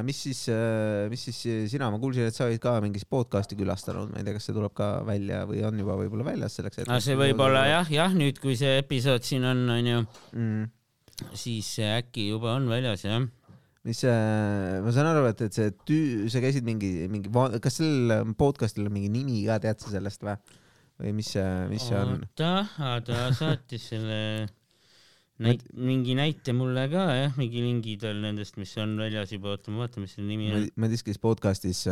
Mis siis, mis siis sina, ma kuulsin, et sa olid ka mingit podcast'i külastanud, ma ei tea, kas see tuleb ka välja või on juba võib-olla väljas selleks aga see võib olla. jah, jah, nüüd, kui see episood siin on, onju, mm.. siis äkki juba on väljas, jah. mis see, ma saan aru, et, et see tüü, sa käisid mingi, mingi, kas sellel podcast'il on mingi nimi ka, tead sa sellest või? või mis see, mis see on? oota, ta saatis selle näit-, mingi näite mulle ka jah, mingi lingid all nendest, mis on väljas juba, oota ma vaatan, mis selle nimi on. Madiskis podcastis,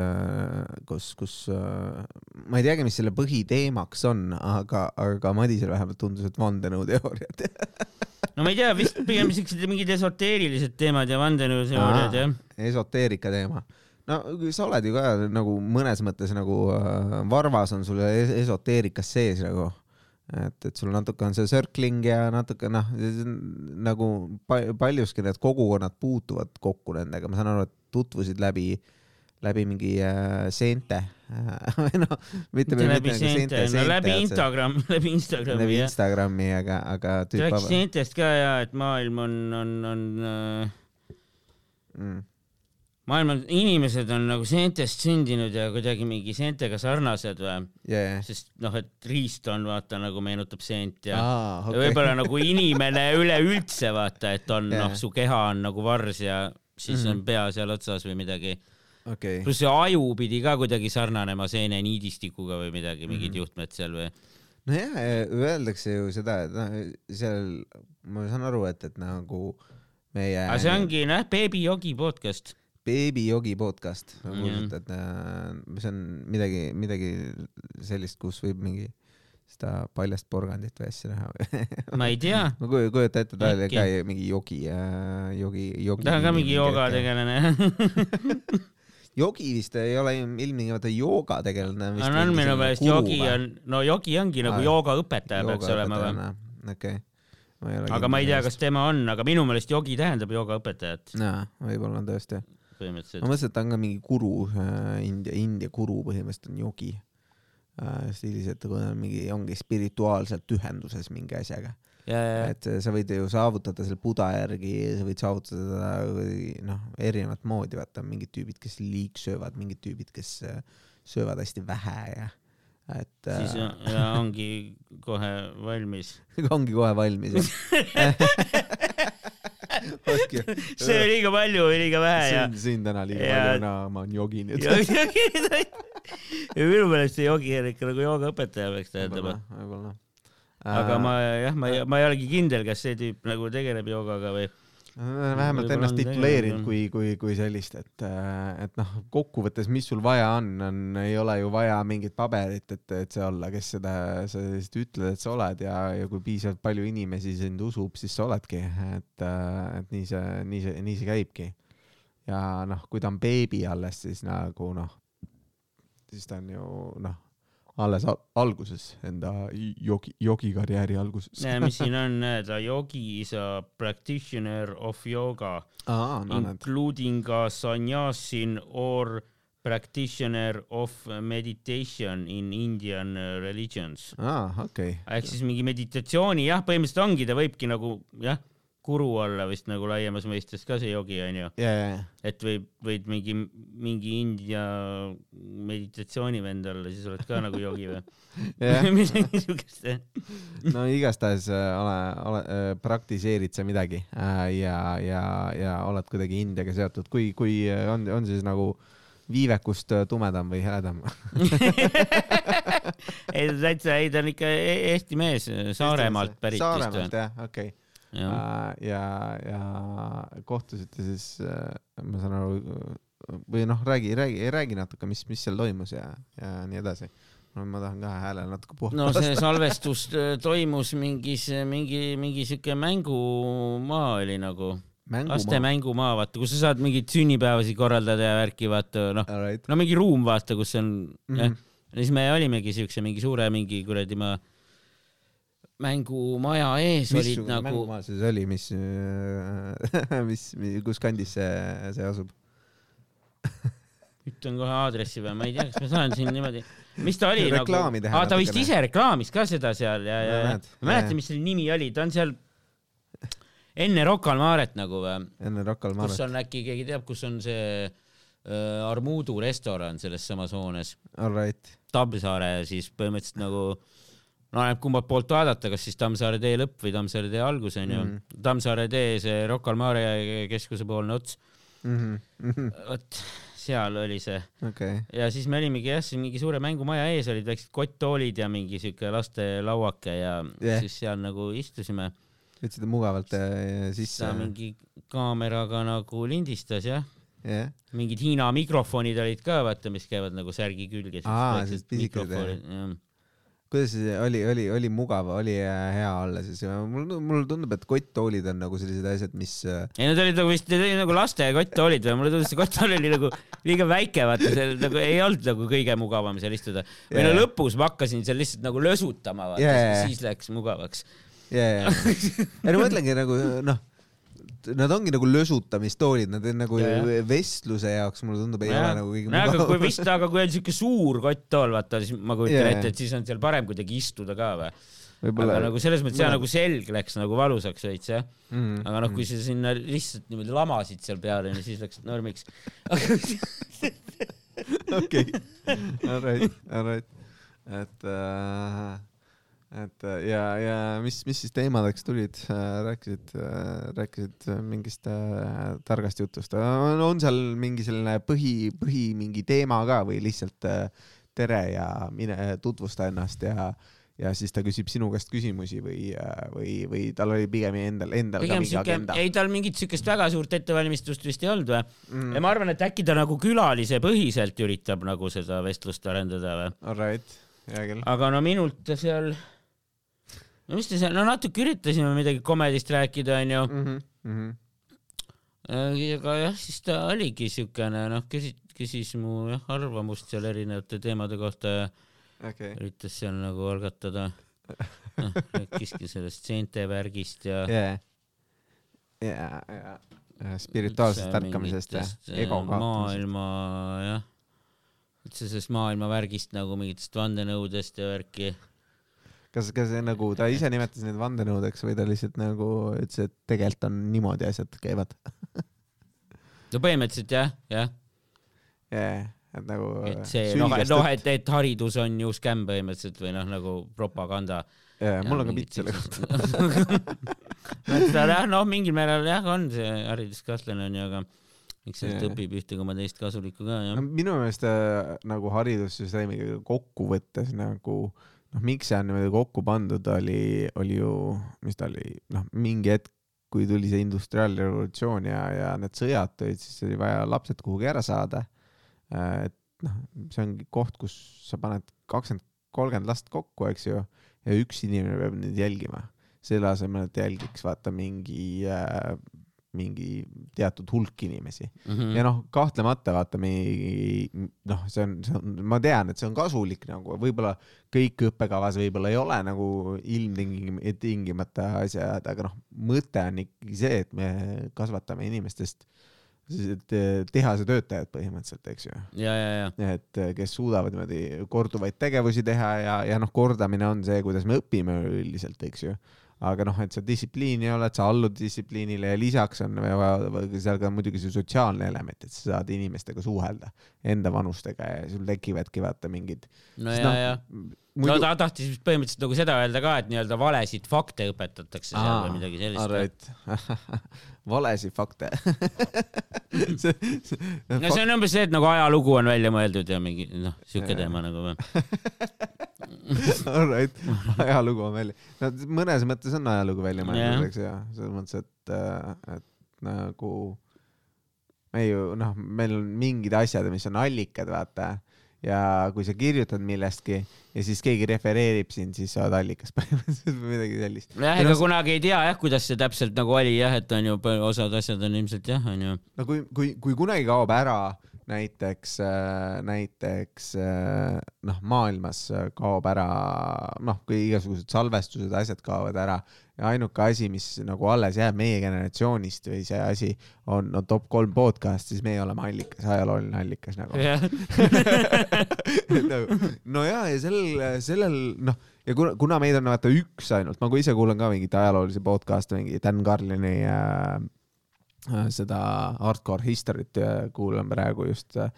kus, kus äh, ma ei teagi, mis selle põhiteemaks on, aga, aga Madisele vähemalt tundus, et vandenõuteooriad. <laughs> no ma ei tea, vist pigem siuksed mingid esoteerilised teemad ja vandenõuteooriad jah. esoteerika teema. no sa oled ju ka nagu mõnes mõttes nagu äh, varvas on sul es- esoteerikas sees nagu, et, et sul natuke on see circling ja natuke noh, nagu pa, paljuski need kogukonnad puutuvad kokku nendega, ma saan aru, et tutvusid läbi läbi mingi äh, seente. <laughs> Või noh, mitte mitte läbi seente, no läbi Instagram, <laughs> läbi Instagrami läbi. Instagrami, aga, aga rääkis seentest ka ja, et maailm on, on, on äh, mm, maailm on, inimesed on nagu seentest sündinud ja kuidagi mingi seentega sarnased või, yeah. sest noh, et riist on vaata nagu meenutab seent ja ah, okay. võib-olla nagu inimene üleüldse vaata, et on Jaa. noh, su keha on nagu vars ja siis Mhm. on pea seal otsas või midagi. okei, pluss see aju pidi ka kuidagi sarnanema seene niidistikuga või midagi, mingid Mhm. juhtmed seal või. nojah, öeldakse ju seda, et noh, seal ma saan aru, et, et nagu meie aga see ongi noh, Baby Yogi podcast. Baby Yogi podcast, ma Jah. kuulsin, et äh, see on midagi, midagi sellist, kus võib mingi seda paljast porgandit või asja näha või <laughs> ma ei tea, ma kuj- kujutan ette, ta oli ka mingi jogi, jogi, jogi. ta on ka mingi joogategelane. <laughs> jogi vist ei ole ilm- ilmtingimata joogategelane. on, on minu meelest jogi on, no jogi ongi nagu joogaõpetaja peaks olema või. okei. aga ma ei tea, kas tema on, aga minu meelest jogi tähendab joogaõpetajat jaa, võib-olla on tõesti. Ma põhimõtteliselt. mõtlesin, et ta on ka mingi guru, India, India guru põhimõtteliselt on jogi. stiilis, et kui on mingi, ongi spirituaalselt ühenduses mingi asjaga. ja, ja, et sa võid ju saavutada selle buda järgi, sa võid saavutada noh, erinevat moodi, vaata mingid tüübid, kes liigsöövad, mingid tüübid, kes äh, söövad hästi vähe ja et siis äh, on- ja ongi kohe valmis. <laughs> ongi kohe valmis. ongi, <laughs> see oli liiga palju või liiga vähe ja. siin, siin täna liiga Ja- palju, no ma olen jogi nüüd. <laughs> ja minu meelest see jogi on ikka nagu joogaõpetaja peaks tähendama võib-olla, aga ma jah, ma ei, ma ei olegi kindel, kas see tüüp nagu tegeleb joogaga või, vähemalt ennast tituleerinud kui, kui, kui sellist, et, et noh, kokkuvõttes, mis sul vaja on, on, ei ole ju vaja mingit paberit, et, et see olla, kes seda, sa lihtsalt ütled, et sa oled ja, ja kui piisavalt palju inimesi sind usub, siis sa oledki, et, et nii see, nii see, nii see käibki. ja noh, kui ta on beebi alles, siis nagu noh, siis ta on ju noh, alles al alguses enda jogi, jogikarjääri alguses. mis siin on, näed, a yogi is a practitioner of yoga aa, no including a sannyasin or practitioner of meditation in Indian religions. aa, okei okay.. ehk siis mingi meditatsiooni, jah, põhimõtteliselt ongi, ta võibki nagu jah, guru olla vist nagu laiemas mõistes ka see jogi onju, ja et võib, võid mingi, mingi India meditatsioonivend olla, siis oled ka nagu jogi või? <laughs> <laughs> Jah. midagi siukest. no igastahes äh, ole, ole äh,, praktiseerid sa midagi äh, ja, ja, ja oled kuidagi Indiaga seotud, kui, kui on, on siis nagu viivekust tumedam või heledam? <laughs> ei ta täitsa, ei ta on ikka e- Eesti mees, Saaremaalt pärit Saaremaalt vist jah, okei okay.. või? ja, ja kohtusite siis, ma saan aru, või noh, räägi, räägi, räägi natuke, mis, mis seal toimus ja, ja nii edasi. no ma tahan ka hääle natuke puhata no see salvestus äh, toimus mingis, mingi, mingi siuke mängumaa oli nagu, laste mängumaa. vaata, kus sa saad mingeid sünnipäevasid korraldada ja värki, vaata noh, Alright. no mingi ruum, vaata, kus on mm, -hmm. ja siis me olimegi siukse mingi suure mingi kuradi ma mängumaja ees olid missugune nagu, mängumaa see siis oli, mis, <laughs> mis, kus kandis see, see asub? ütlen kohe aadressi või ma ei tea, kas ma saan siin niimoodi, mis ta oli Reklaami nagu, teha aa ta vist ise reklaamis ka seda seal ja, ja, ja ma ei mäleta, jah. mis selle nimi oli, ta on seal enne Rocca al Maret nagu või, enne Rocca al kus Maret. on äkki keegi teab, kus on see äh, Armudu restoran selles samas hoones, Alright. Tammsaare siis põhimõtteliselt nagu no oleneb kummalt poolt vaadata, kas siis Tammsaare tee lõpp või Tammsaare tee algus onju mm., Tammsaare tee see Rocca al Mare keskuse poolne ots, Mhm, vot seal oli see okei, ja siis me olimegi jah, siis mingi suure mängumaja ees olid väiksed kotttoolid ja mingi siuke lastelauake ja Jah. yeah. siis seal nagu istusime. võtsite mugavalt äh, sisse ta. mingi kaameraga nagu lindistas jah, jah, mingid Hiina mikrofonid olid ka vaata, mis käivad nagu särgi külge. Aa, sellised pisikesed, kuidas see oli, oli, oli mugav, oli äh, hea olla siis, mul, mulle tundub, et kotttoolid on nagu sellised asjad, mis äh, ei need olid nagu vist, need olid nagu laste kotttoolid või mulle tundus, see kotttool oli nagu liiga väike, vaata seal nagu ei olnud nagu kõige mugavam seal istuda. või no lõpus ma hakkasin seal lihtsalt nagu lösutama, vaata Jaa. siis läks mugavaks. ja, ja, ja no mõtlengi nagu noh, nad ongi nagu lösutamistoolid, nad on nagu Ja, ja. vestluse jaoks, mulle tundub, ei ole nagu kõige no aga kui mugavam. vist, aga kui on siuke suur kotttool, vaata siis ma kujutan ette, et siis on seal parem kuidagi istuda ka või. aga nagu selles mõttes jah, nagu selg läks nagu valusaks veits jah. mm, aga noh, kui sa sinna lihtsalt niimoodi lamasid seal peal onju, siis läks normiks. <laughs> okei, alright, alright, et äh,, et äh, ja, ja mis, mis siis teemadeks tulid, rääkisid, rääkisid mingist äh, targast jutust, on seal mingi selline põhi, põhi mingi teema ka või lihtsalt äh, tere ja mine tutvusta ennast ja ja siis ta küsib sinu käest küsimusi või, või, või tal oli pigem endal, endal pigem ka mingi siuke, agenda ei tal mingit siukest väga suurt ettevalmistust vist ei olnud või? mm. ja? ma arvan, et äkki ta nagu külalise põhiselt üritab nagu seda vestlust arendada või? Alright, hea küll. aga no minult seal, no mis ta seal, no natuke üritasime midagi komedist rääkida onju. Mhm, mhm. aga jah, siis ta oligi siukene noh, küsis, küsis mu jah arvamust seal erinevate teemade kohta ja okei, üritas seal nagu algatada. <laughs> noh, rääkiski sellest seente värgist ja ja, ja, ja spirituaalsest ärkamisest ja ego äh, kaotamisest. maailma jah, üldse sellest maailma värgist nagu mingitest vandenõudest ja värki. kas, kas nagu ta ise nimetas neid vandenõudeks või ta lihtsalt nagu ütles, et tegelikult on niimoodi asjad käivad? no põhimõtteliselt jah, jah, jaa, et nagu. et see noh, noh, et, et haridus on ju skämm põhimõtteliselt või noh, nagu propaganda. jaa, mul on ka pilt selle kohta. <laughs> jah, noh, mingil määral jah, on see hariduskahtlane onju, aga eks sealt Jaa. õpib ühte koma teist kasulikku ka jah. minu meelest äh, nagu haridussüsteemiga kokkuvõttes nagu noh, miks see on niimoodi kokku pandud, oli, oli ju, mis ta oli, noh, mingi hetk kui tuli see industriaalrevolutsioon ja, ja need sõjad tulid, siis oli vaja lapsed kuhugi ära saada. et noh, see ongi koht, kus sa paned kakskümmend, kolmkümmend last kokku, eks ju, ja üks inimene peab neid jälgima. selle asemel, et jälgiks vaata mingi äh,, mingi teatud hulk inimesi Mhm. ja noh, kahtlemata vaata me noh, see on, see on, ma tean, et see on kasulik nagu võib-olla kõik õppekavas võib-olla ei ole nagu ilmtingimata asjad, aga noh, mõte on ikkagi see, et me kasvatame inimestest eh, tehase töötajad põhimõtteliselt, eks ju. ja, ja, ja. et kes suudavad niimoodi korduvaid tegevusi teha ja, ja noh, kordamine on see, kuidas me õpime üldiselt, eks ju aga noh, et sa distsipliini oled, sa allud distsipliinile ja lisaks on vaja seal ka muidugi see sotsiaalne element, et sa saad inimestega suhelda enda vanustega ja sul tekivadki vaata mingid. no ja, ja. No ta tahtis põhimõtteliselt nagu seda öelda ka, et nii-öelda valesid fakte õpetatakse seal või midagi sellist. right. <laughs> valesid fakte <laughs> no see on umbes see, et nagu ajalugu on välja mõeldud ja mingi noh, siuke teema nagu või. <laughs> Alright, ajalugu on välja, no mõnes mõttes on ajalugu välja mõeldud, eks ju, selles mõttes, et, et nagu me ju noh, meil on mingid asjad, mis on allikad, vaata ja kui sa kirjutad millestki ja siis keegi refereerib sind, siis sa oled allikas <laughs> põhimõtteliselt või midagi sellist. jah, ega kunagi ei tea jah, kuidas see täpselt nagu oli jah, et on ju osad asjad on ilmselt jah, on ju. no kui, kui, kui kunagi kaob ära näiteks, näiteks äh, noh, maailmas kaob ära noh, kui igasugused salvestused, asjad kaovad ära ja ainuke asi, mis nagu alles jääb meie generatsioonist või see asi on no top kolm podcast, siis meie oleme allikas, ajalooline allikas nagu. jah, <laughs> no ja, ja sellel, sellel noh, ja kuna, kuna meid on vaata üks ainult, ma ka ise kuulan ka mingit ajaloolisi podcast'e, mingi Dan Carlini äh, äh, seda Hardcore History't kuulan praegu just äh,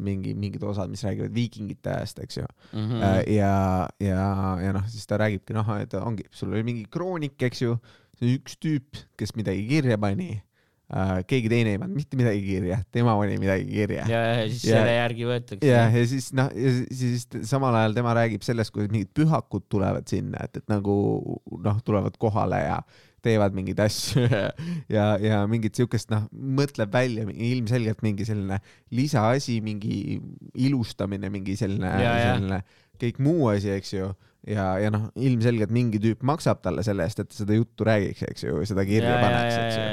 mingi, mingid osad, mis räägivad viikingite ajast, eks ju mm.. ja, ja, ja noh, siis ta räägibki noh, et ongi, sul oli mingi kroonik, eks ju, see on üks tüüp, kes midagi kirja pani äh,. keegi teine ei pannud mitte midagi kirja, tema pani midagi kirja ja, ja siis Ja- selle järgi võetakse. ja, ja siis noh, ja siis samal ajal tema räägib sellest, kuidas mingid pühakud tulevad sinna, et, et nagu noh, tulevad kohale ja teevad mingeid asju <laughs> ja, ja, ja mingit siukest noh, mõtleb välja mingi- ilmselgelt mingi selline lisaasi, mingi ilustamine, mingi selline, Ja, ja. selline kõik muu asi, eks ju. ja, ja noh, ilmselgelt mingi tüüp maksab talle selle eest, et seda juttu räägiks, eks ju, seda kirja paneks, eks ju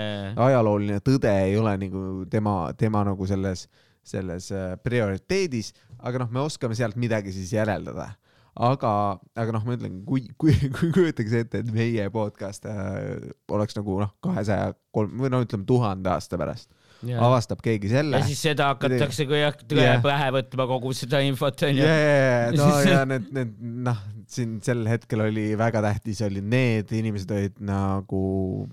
ajalooline tõde ei ole nagu tema, tema nagu selles, selles äh, prioriteedis, aga noh, me oskame sealt midagi siis järeldada. aga, aga noh, ma ütlen, kui, kui, kui kujutage ette, et meie podcast äh, oleks nagu noh, kahesaja kolm või no ütleme tuhande aasta pärast, avastab keegi selle. siis seda hakatakse tõe Jah. pähe võtma kogu seda infot onju. Ja, ja, ja, no <laughs> ja need, need noh, siin sel hetkel oli väga tähtis, olid need inimesed olid nagu,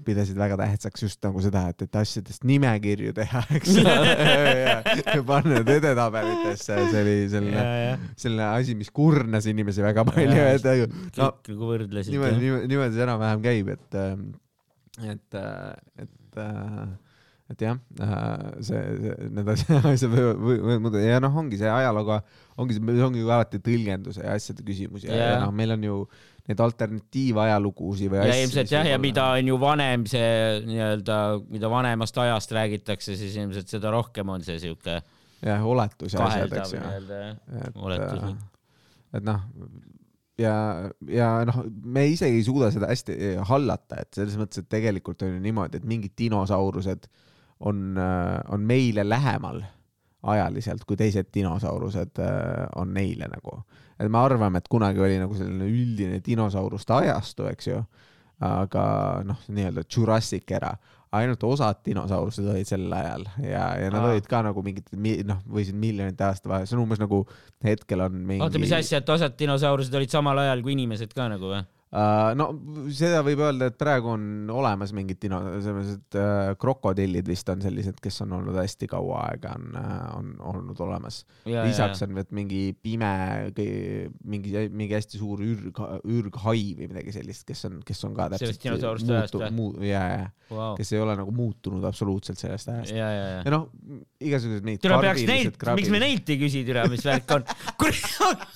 pidasid väga tähtsaks just nagu seda, et, et asjadest nimekirju teha, <laughs> eks ja, ja, ja panna need edetabelitesse, see oli selline, ja, ja selline asi, mis kurnas inimesi väga palju, et nagu no nagu niimoodi, niimoodi, niimoodi see enam-vähem käib, et, et, et, et jah, see, see, need asjad <laughs> asjad võivad, muutuda ja noh, ongi see ajalooga, ongi see, ongi ju alati tõlgenduse ja asjade küsimus ja, ja, ja noh, meil on ju neid alternatiivajalugusid või ja ilmselt jah, ja mida on ju vanem see nii-öelda, mida vanemast ajast räägitakse, siis ilmselt seda rohkem on see siuke jah, oletusi asjad, kaheldav eks ju. jah. et et noh, ja, ja noh, me isegi ei suuda seda hästi hallata, et selles mõttes, et tegelikult on ju niimoodi, et mingid dinosaurused on, on meile lähemal ajaliselt kui teised dinosaurused äh, on neile nagu. et me arvame, et kunagi oli nagu selline üldine dinosauruste ajastu, eks ju, aga noh, nii-öelda Jurassic era, ainult osad dinosaurused olid sel ajal ja, ja nad Aa. olid ka nagu mingid mi- noh, võisid miljonite aasta vahel, see on umbes nagu hetkel on mingi. oota, mis asja, et osad dinosaurused olid samal ajal kui inimesed ka nagu või? Uh, no seda võib öelda, et praegu on olemas mingid dino, et uh, krokodillid vist on sellised, kes on olnud hästi kaua aega, on uh,, on olnud olemas. lisaks on vot mingi pime, mingi, mingi hästi suur ürg, ürghai või midagi sellist, kes on, kes on ka Sellest täpselt ajast või? muu, ja, ja, wow.. kes ei ole nagu muutunud absoluutselt sellest ajast. ja, ja, ja. ja noh, igasugused mingid türa peaks neilt, miks me neilt ei küsi, türa, mis värk on? kurat,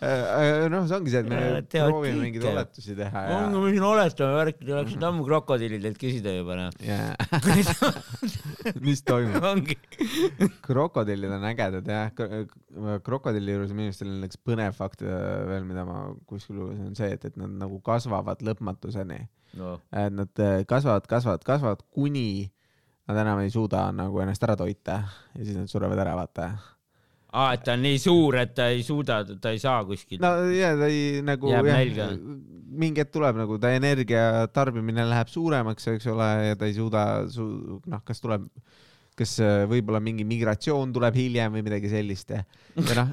noh, see ongi see, et me Nad teavad proovime mingeid kõike. oletusi teha on, ja me siin oletame värki, te oleksite ammu krokodillidelt küsida juba noh. ja <laughs> mis toimub. krokodillid on ägedad jah, krokodilli juures minu arust on üks põnev fakt äh, veel, mida ma kuskil lugesin, on see, et, et nad nagu kasvavad lõpmatuseni. no et nad äh, kasvavad, kasvavad, kasvavad, kuni nad enam ei suuda nagu ennast ära toita ja siis nad surevad ära, vaata. aa, et ta on nii suur, et ta ei suuda, ta ei saa kuskilt no ja ta ei nagu Jääb nälga., mingi hetk tuleb nagu ta energia tarbimine läheb suuremaks, eks ole, ja ta ei suuda su-, noh, kas tuleb, kas äh, võib-olla mingi migratsioon tuleb hiljem või midagi sellist ja, ja noh,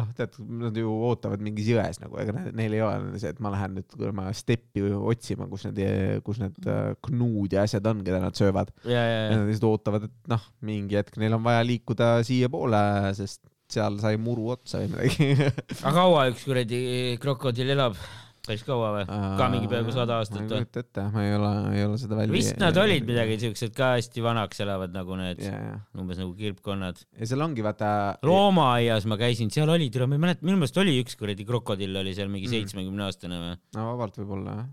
noh, tead, nad ju ootavad mingis jões nagu, ega ne- neil ei ole see, et ma lähen nüüd kuradi steppi otsima, kus need, kus need äh, knuud ja asjad on, keda nad söövad. nad lihtsalt ootavad, et noh, mingi hetk neil on vaja liikuda siiapoole, sest seal sai muru otsa või midagi aga kaua üks kuradi krokodill elab? Päris kaua või? ka mingi peaaegu sada ma aastat ei või? kujuta ette, ma ei ole, ei ole seda välja. vist nad olid midagi siuksed ka hästi vanaks elavad nagu need ja, umbes nagu kirpkonnad. ja seal ongi vaata. loomaaias ma käisin, seal oli, tule ma ei mäleta, minu meelest oli üks kuradi krokodill oli seal mingi Mm. seitsmekümne aastane või? no vabalt võib-olla jah.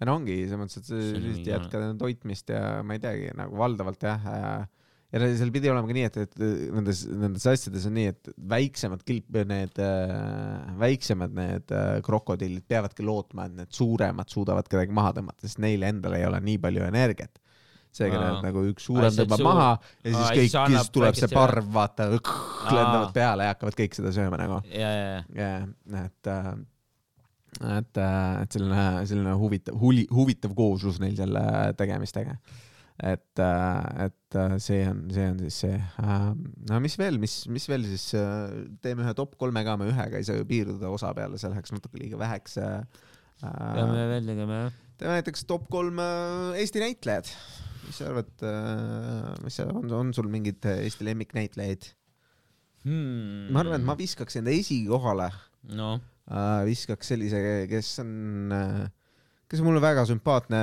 ja no ongi selles mõttes, et sa lihtsalt jätkad enda toitmist ja ma ei teagi nagu valdavalt jah. Ja seal pidi olema ka nii, et, et nendes, nendes asjades on nii, et väiksemad kilp, need äh, väiksemad need äh, krokodillid peavadki lootma, et need suuremad suudavad kedagi maha tõmmata, sest neil endal ei ole nii palju energiat. seega nad nagu üks suurem tõmbab suur- maha ja siis Aa, kõik, siis tuleb see parv, vaata, lendavad peale ja hakkavad kõik seda sööma nagu. ja, ja, ja. et, et, et selline, selline huvitav, huvitav kooslus neil selle tegemistega. et, et see on, see on siis see. no mis veel, mis, mis veel siis, teeme ühe top kolme ka, me ühega ei saa ju piirduda osa peale, see läheks natuke liiga väheks. peame veel tegema jah. teeme näiteks top kolm äh, Eesti näitlejad. mis sa arvad, mis sa, on, on sul mingeid Eesti lemmiknäitlejaid? Hmm. ma arvan, et ma viskaks enda esikohale äh, viskaks sellise, kes on, kes on mulle väga sümpaatne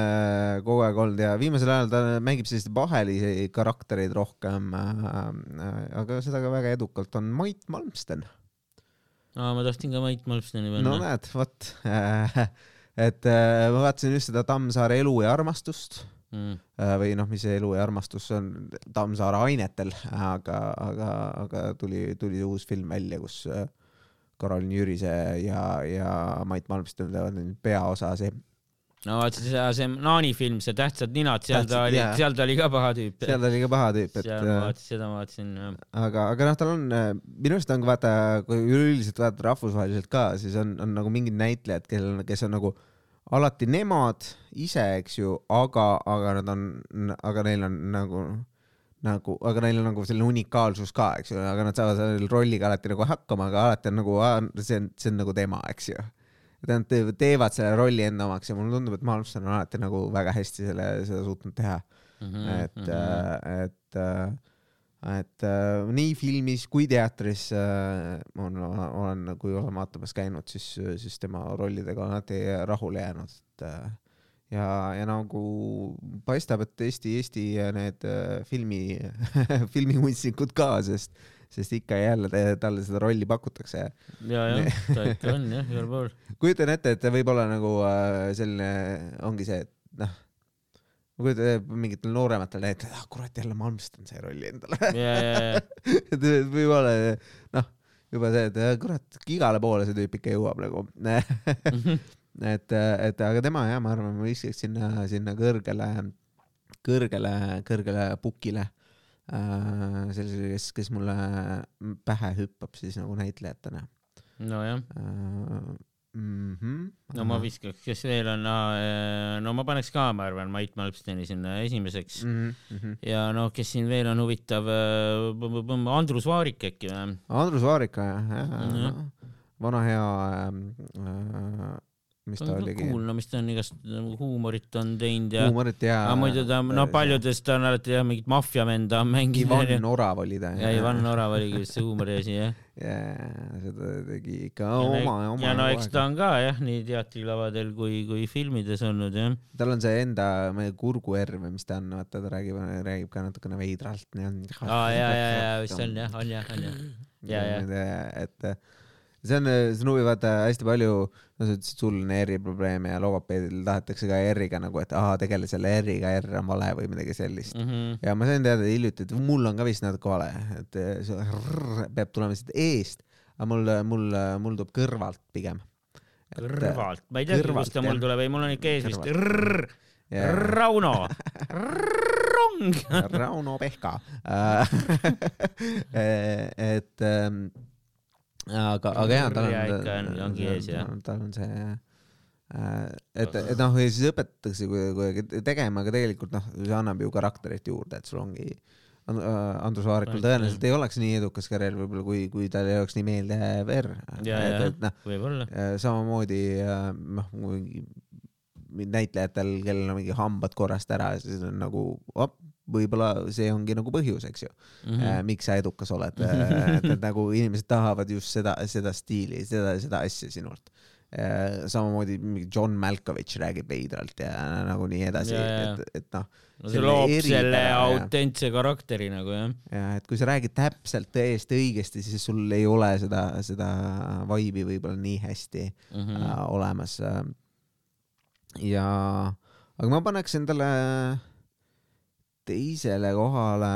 kogu aeg olnud ja viimasel ajal ta mängib selliseid vahelisi karaktereid rohkem äh,. aga seda ka väga edukalt on Mait Malmsten. ma tahtsin ka Mait Malmsteni no panna. näed, vot <laughs> et äh, ma vaatasin just seda Tammsaare Elu ja armastust Mm. äh, või noh, mis see Elu ja armastus on Tammsaare ainetel, aga, aga, aga tuli, tuli uus film välja, kus Karolin Jürise ja, ja Mait Malmsten teevad nüüd peaosa, see no vaata see, see Naani film, see Tähtsad ninad, seal ta oli seal ta oli ka paha tüüp. seal ta oli ka paha tüüp, et seal ma äh, vaatasin, seda ma vaatasin jah. aga, aga noh, tal on, minu arust on ka vaata, kui üleüldiselt vaadata rahvusvaheliselt ka, siis on, on nagu mingid näitlejad, kellel, kes on nagu alati nemad ise, eks ju, aga, aga nad on, aga neil on nagu, nagu, aga neil on nagu selline unikaalsus ka, eks ju, aga nad saavad selle rolliga alati nagu hakkama, aga alati on nagu, see on, see on nagu tema, eks ju. Et nad te- teevad selle rolli enda omaks ja mulle tundub, et Malmsten on alati nagu väga hästi selle, seda suutnud teha. Mhm, et, et, et äh, nii filmis kui teatris äh, on, olen, kui olen vaatamas käinud, siis, siis tema rollidega olen alati rahule jäänud, et äh, ja, ja nagu paistab, et Eesti, Eesti need äh, filmi, <laughs> filmikunstnikud ka, sest, sest ikka ja jälle talle seda rolli pakutakse. ja, jah, <laughs> ta ikka on jah, igal pool. kujutan ette, et võib-olla nagu äh, selline ongi see, et noh, ma kujutan ette mingitel noorematel näitel, ah kurat jälle Malmsten sai rolli endale. ja, <laughs> et võib-olla noh, juba see, et äh, kurat, igale poole see tüüp ikka jõuab nagu. <laughs> et, et aga tema jah, ma arvan, ma viskaks sinna, sinna kõrgele, kõrgele, kõrgele pukile. sellisele, kes, kes mulle pähe hüppab siis nagu näitlejatena nojah, mm. -hmm. no ma viskaks, kes veel on, no ma paneks ka, ma arvan, Mait Malmsteni sinna esimeseks mm. -hmm. ja noh, kes siin veel on huvitav, Andrus Vaarik äkki või? Andrus Vaarika jah, jah Jah. ja., vana hea äh,, mis ta oligi, kuul, no mis ta on igast huumorit on teinud ja, huumorit ja. aga muidu ta, no paljudes ta on alati jah, mingit maffiavenda mänginud. Ivan Orav oli ta. ja Ivan Orav oligi vist see huumori asi jah. jaa, seda tegi ikka ja, oma, oma. ja no eks ta on ka jah, nii teatrilavadel kui, kui filmides olnud jah. tal on see enda kurguerv või mis ta on, vaata ta räägib, räägib ka natukene veidralt. aa ja, ja, ja <laughs> vist on jah, on jah, on jah. ja, ja, et, see on, see on huvi, vaata hästi palju, no sa ütlesid, sul on R-i probleeme ja logopeedil tahetakse ka R-iga nagu, et aa, tegele selle R-iga, R on vale või midagi sellist. mm. -hmm. ja ma sain teada hiljuti, et mul on ka vist natuke vale, et see R peab tulema siit eest, aga mul, mul, mul tuleb kõrvalt pigem. kõrvalt, ma ei teagi, kust ta mul tuleb, ei mul on ikka ees vist. Rrrr, Rauno, <laughs> rong. Rauno Pehka. <laughs> et ähm, aga, aga jaa, tal on on- ongi ees, jah. tal on see äh, et, et noh, ja siis õpetatakse kuidagi tegema, aga tegelikult noh, see annab ju karakterit juurde, et sul ongi äh, Andrus Vaarikul tõenäoliselt ei oleks nii edukas karjäär võib-olla, kui, kui tal ei oleks nii meeldiv R. noh, võib-olla. samamoodi äh, noh, mingi näitlejatel, kellel on mingi hambad korrast ära, siis on nagu op, võib-olla see ongi nagu põhjus, eks ju mm. -hmm. miks sa edukas oled, <laughs> et, et nagu inimesed tahavad just seda, seda stiili, seda, seda asja sinult. samamoodi mingi John Malkovich räägib veidralt ja nagu nii edasi, et, et noh, no see loob selle autentse karakteri nagu jah. ja et kui sa räägid täpselt tõesti õigesti, siis sul ei ole seda, seda vibe'i võib-olla nii hästi mm. äh, olemas. ja, aga ma paneks endale teisele kohale,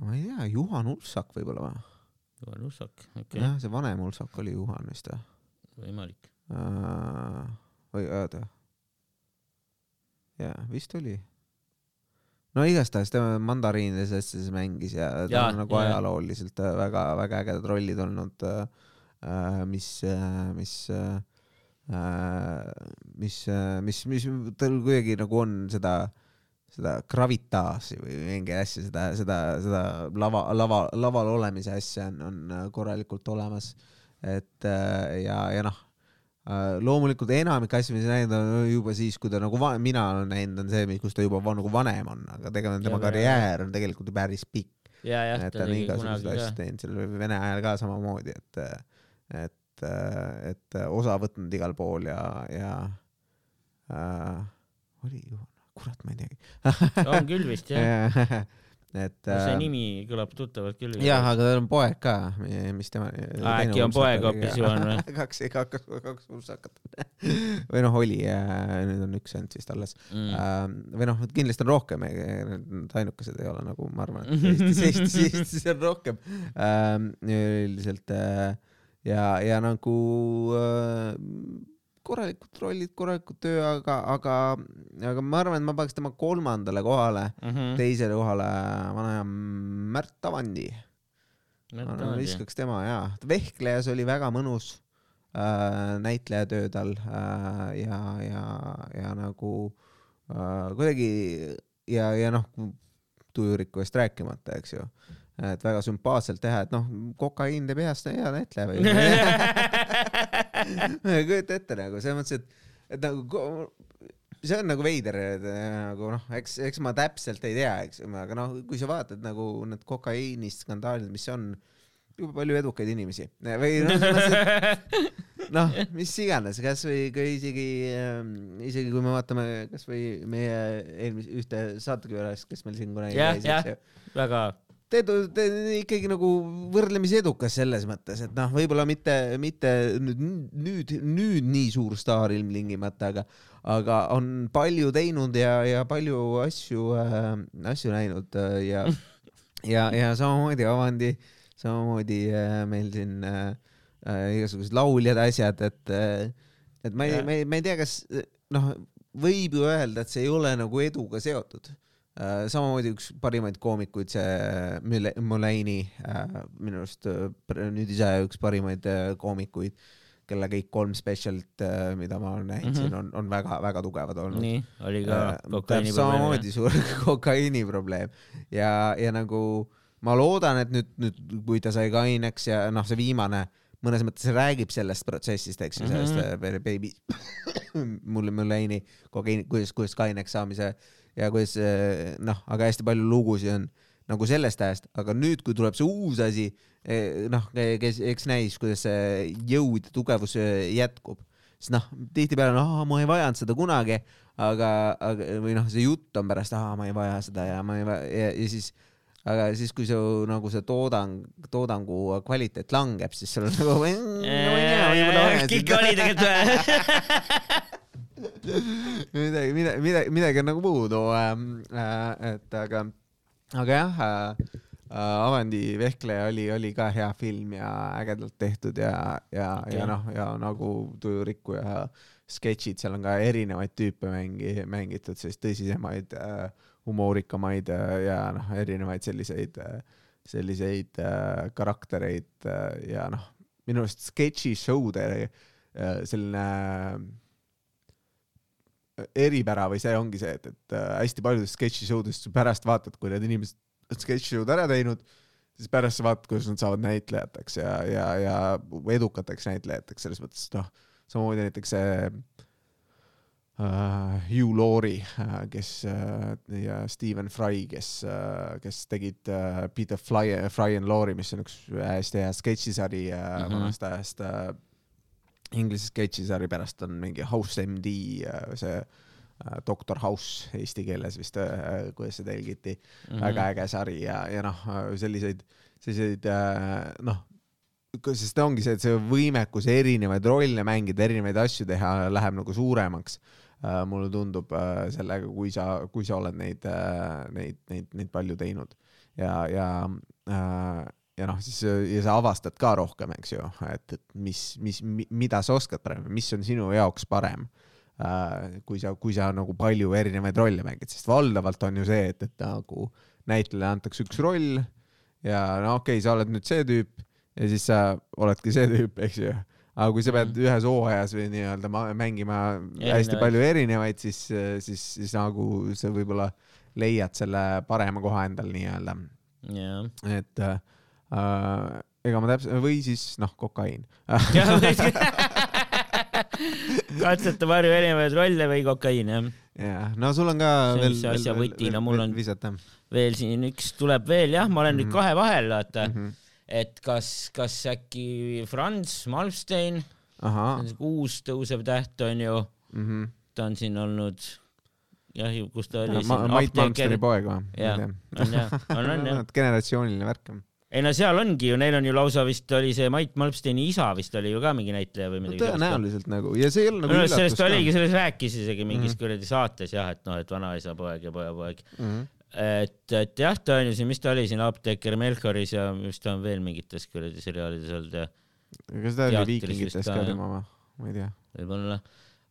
ma ei tea, Juhan Ulfsak võib-olla või? Juhan Ussak, okei, jah, see vanem Ulfsak oli Juhan vist või? võimalik. või oota. jaa, vist oli. no igastahes tema mandariinides asjades mängis ja ta Jaa, on nagu jaa. ajalooliselt väga-väga ägedad rollid olnud, mis, mis, mis, mis, mis tal kuidagi nagu on seda, seda gravitaasi või mingi asja, seda, seda, seda lava, lava, laval olemise asja on, on korralikult olemas. et äh, ja, ja noh, loomulikult enamik asju, mis näinud on juba siis, kui ta nagu, mina olen näinud, on see, kus ta juba va- nagu vanem on, aga tegelikult tema karjäär on tegelikult ju päris pikk. et ta on igasuguseid asju teinud seal Vene ajal ka samamoodi, et, et, et osa võtnud igal pool ja, ja äh, oli ju, kurat, ma ei teagi. on küll vist jah. <laughs> et see äh, nimi kõlab tuttavalt küll. jah, aga tal on poeg ka, mis tema. äkki on poeg hoopis ju on või? <laughs> kaks, kaks, kaks uursakat <laughs> või noh, oli, nüüd on üks ainult vist alles Mm. või noh, kindlasti on rohkem, need ainukesed ei ole nagu ma arvan, et Eestis, Eestis, Eestis on rohkem üldiselt äh, ja, ja nagu äh, korralikud rollid, korralikud töö, aga, aga, aga ma arvan, et ma paneks tema kolmandale kohale, Mhm. teisele kohale vana Märt Avandi ma viskaks tema jaa, vehklejas oli väga mõnus äh, näitlejatöö tal äh, ja, ja, ja nagu äh, kuidagi ja, ja noh, tujurikkusest rääkimata, eks ju, et väga sümpaatselt teha, et noh, kokaiin teeb heast hea näitleja või ma <laughs> ei <laughs> kujuta ette nagu selles mõttes, et, et nagu see on nagu veider, nagu noh, eks, eks ma täpselt ei tea, eks, aga noh, kui sa vaatad nagu need kokaiiniskandaalid, mis on palju edukaid inimesi. Või noh, noh, mis iganes, kasvõi kui isegi, isegi kui me vaatame kasvõi meie eelmise ühte saatekülast, kes meil siin kunagi käis, eks ju. Väga, te, te ikkagi nagu võrdlemisi edukas selles mõttes, et noh, võib-olla mitte, mitte nüüd, nüüd, nüüd nii suur staar ilmtingimata, aga, aga on palju teinud ja, ja palju asju äh,, asju näinud äh, ja, <laughs> ja, ja samamoodi Avandi, samamoodi äh, meil siin äh, äh, igasugused lauljad, asjad, et äh,, et ma ei ma ei, ma ei tea, kas noh, võib ju öelda, et see ei ole nagu eduga seotud samamoodi üks parimaid koomikuid, see Mulaney äh, minu arust äh, nüüd ise üks parimaid äh, koomikuid, kelle kõik kolm spetsialit, mida ma olen näinud mm Mhm. -hmm. siin on, on väga-väga tugevad olnud. nii, oli ka Äh, kokaiini täpselt samamoodi suur <laughs> kokaiini probleem ja, ja nagu ma loodan, et nüüd, nüüd, kui ta sai kaineks ja noh, see viimane mõnes mõttes räägib sellest protsessist, eks ju, sellest Mhm. mm -hmm. baby, <coughs> mulle, Mulaney kokaiini, kuidas, kuidas kaineks saamise ja kuidas eh, noh, aga hästi palju lugusid on nagu sellest ajast, aga nüüd, kui tuleb see uus asi, noh, kes, eks näis, kuidas see jõud ja tugevus eh, jätkub, siis noh, tihtipeale on, ma ei vajanud seda kunagi, aga, aga või noh, see jutt on pärast, ma ei vaja seda ja ma ei vaja ja, ja siis aga siis, kui su nagu see toodang, toodangu kvaliteet langeb, siis sul on nagu. kõik oli tegelikult <laughs> <laughs> midagi, midagi, midagi, midagi on nagu puudu äh,. et aga, aga jah äh,, Avandi vehkleja oli, oli ka hea film ja ägedalt tehtud ja, ja, ja Okei. noh, ja nagu Tujurikkuja sketšid, seal on ka erinevaid tüüpe mängi, mängitud, sellist tõsisemaid äh,, humoorikamaid äh, ja noh, erinevaid selliseid äh,, selliseid äh, karaktereid äh, ja noh, minu arust sketši show'de äh, selline eripära või see ongi see, et, et äh, hästi paljudes sketši show des sa pärast vaatad, kui need inimesed on sketši show'd ära teinud, siis pärast sa vaatad, kuidas nad saavad näitlejateks ja, ja, ja edukateks näitlejateks selles mõttes, et noh, samamoodi näiteks see uh, Hugh Laurie uh,, kes uh, ja Stephen Fry, kes uh,, kes tegid uh, Peter Fly, Fry and Laurie, mis on üks hästi hea sketšisari uh, mm. -hmm. vanast ajast uh, Inglise sketšisari pärast on mingi House MD, see äh, Doctor House eesti keeles vist, kuidas see tõlgiti mm. -hmm. väga äge sari ja, ja noh, selliseid, selliseid äh, noh, sest ta ongi see, et see võimekus erinevaid rolle mängida, erinevaid asju teha läheb nagu suuremaks äh,. mulle tundub äh, sellega, kui sa, kui sa oled neid äh,, neid, neid, neid palju teinud ja, ja äh, ja noh, siis ja sa avastad ka rohkem, eks ju, et, et mis, mis, mida sa oskad parem, mis on sinu jaoks parem äh,. kui sa, kui sa nagu palju erinevaid rolle mängid, sest valdavalt on ju see, et, et nagu näitlejale antakse üks roll ja no okei okay,, sa oled nüüd see tüüp ja siis sa oledki see tüüp, eks ju. aga kui sa pead Mhm. ühes hooajas või nii-öelda ma- mängima hästi Erinevaid. palju erinevaid, siis, siis, siis nagu sa võib-olla leiad selle parema koha endal nii-öelda jah. et äh, ega ma täpselt, või siis noh, kokaiin. katseta palju erinevaid rolle või kokaiin jah. jah, no sul on ka See on veel. see asja võti, no mul on- visata veel siin üks tuleb veel jah, ma olen nüüd Mhm. kahe vahel vaata, mm. -hmm. et kas, kas äkki Franz Malmstein, uus tõusev täht on ju, mm. -hmm. ta on siin olnud jah, kus ta oli Ma, siin Mait apteeker, poeg või? Jah. on <laughs> jah, on on jah. generatsiooniline värk. Ei no seal ongi ju, neil on ju lausa vist oli see Mait Malmsteini isa vist oli ju ka mingi näitleja või no midagi. tõenäoliselt nagu ja see ei ole nagu minu arust sellest üllatus oligi, sellest rääkis isegi mingis Mhm. kuradi saates jah, et noh, et vanaisa poeg ja pojapoeg. mm. -hmm. et, et jah, ta on ju siin, mis ta oli siin apteeker Melchoris ja mis ta on veel mingites kuradi seriaalides olnud ja kas ta oli Viikingites ka tema või? ma ei tea. võib-olla.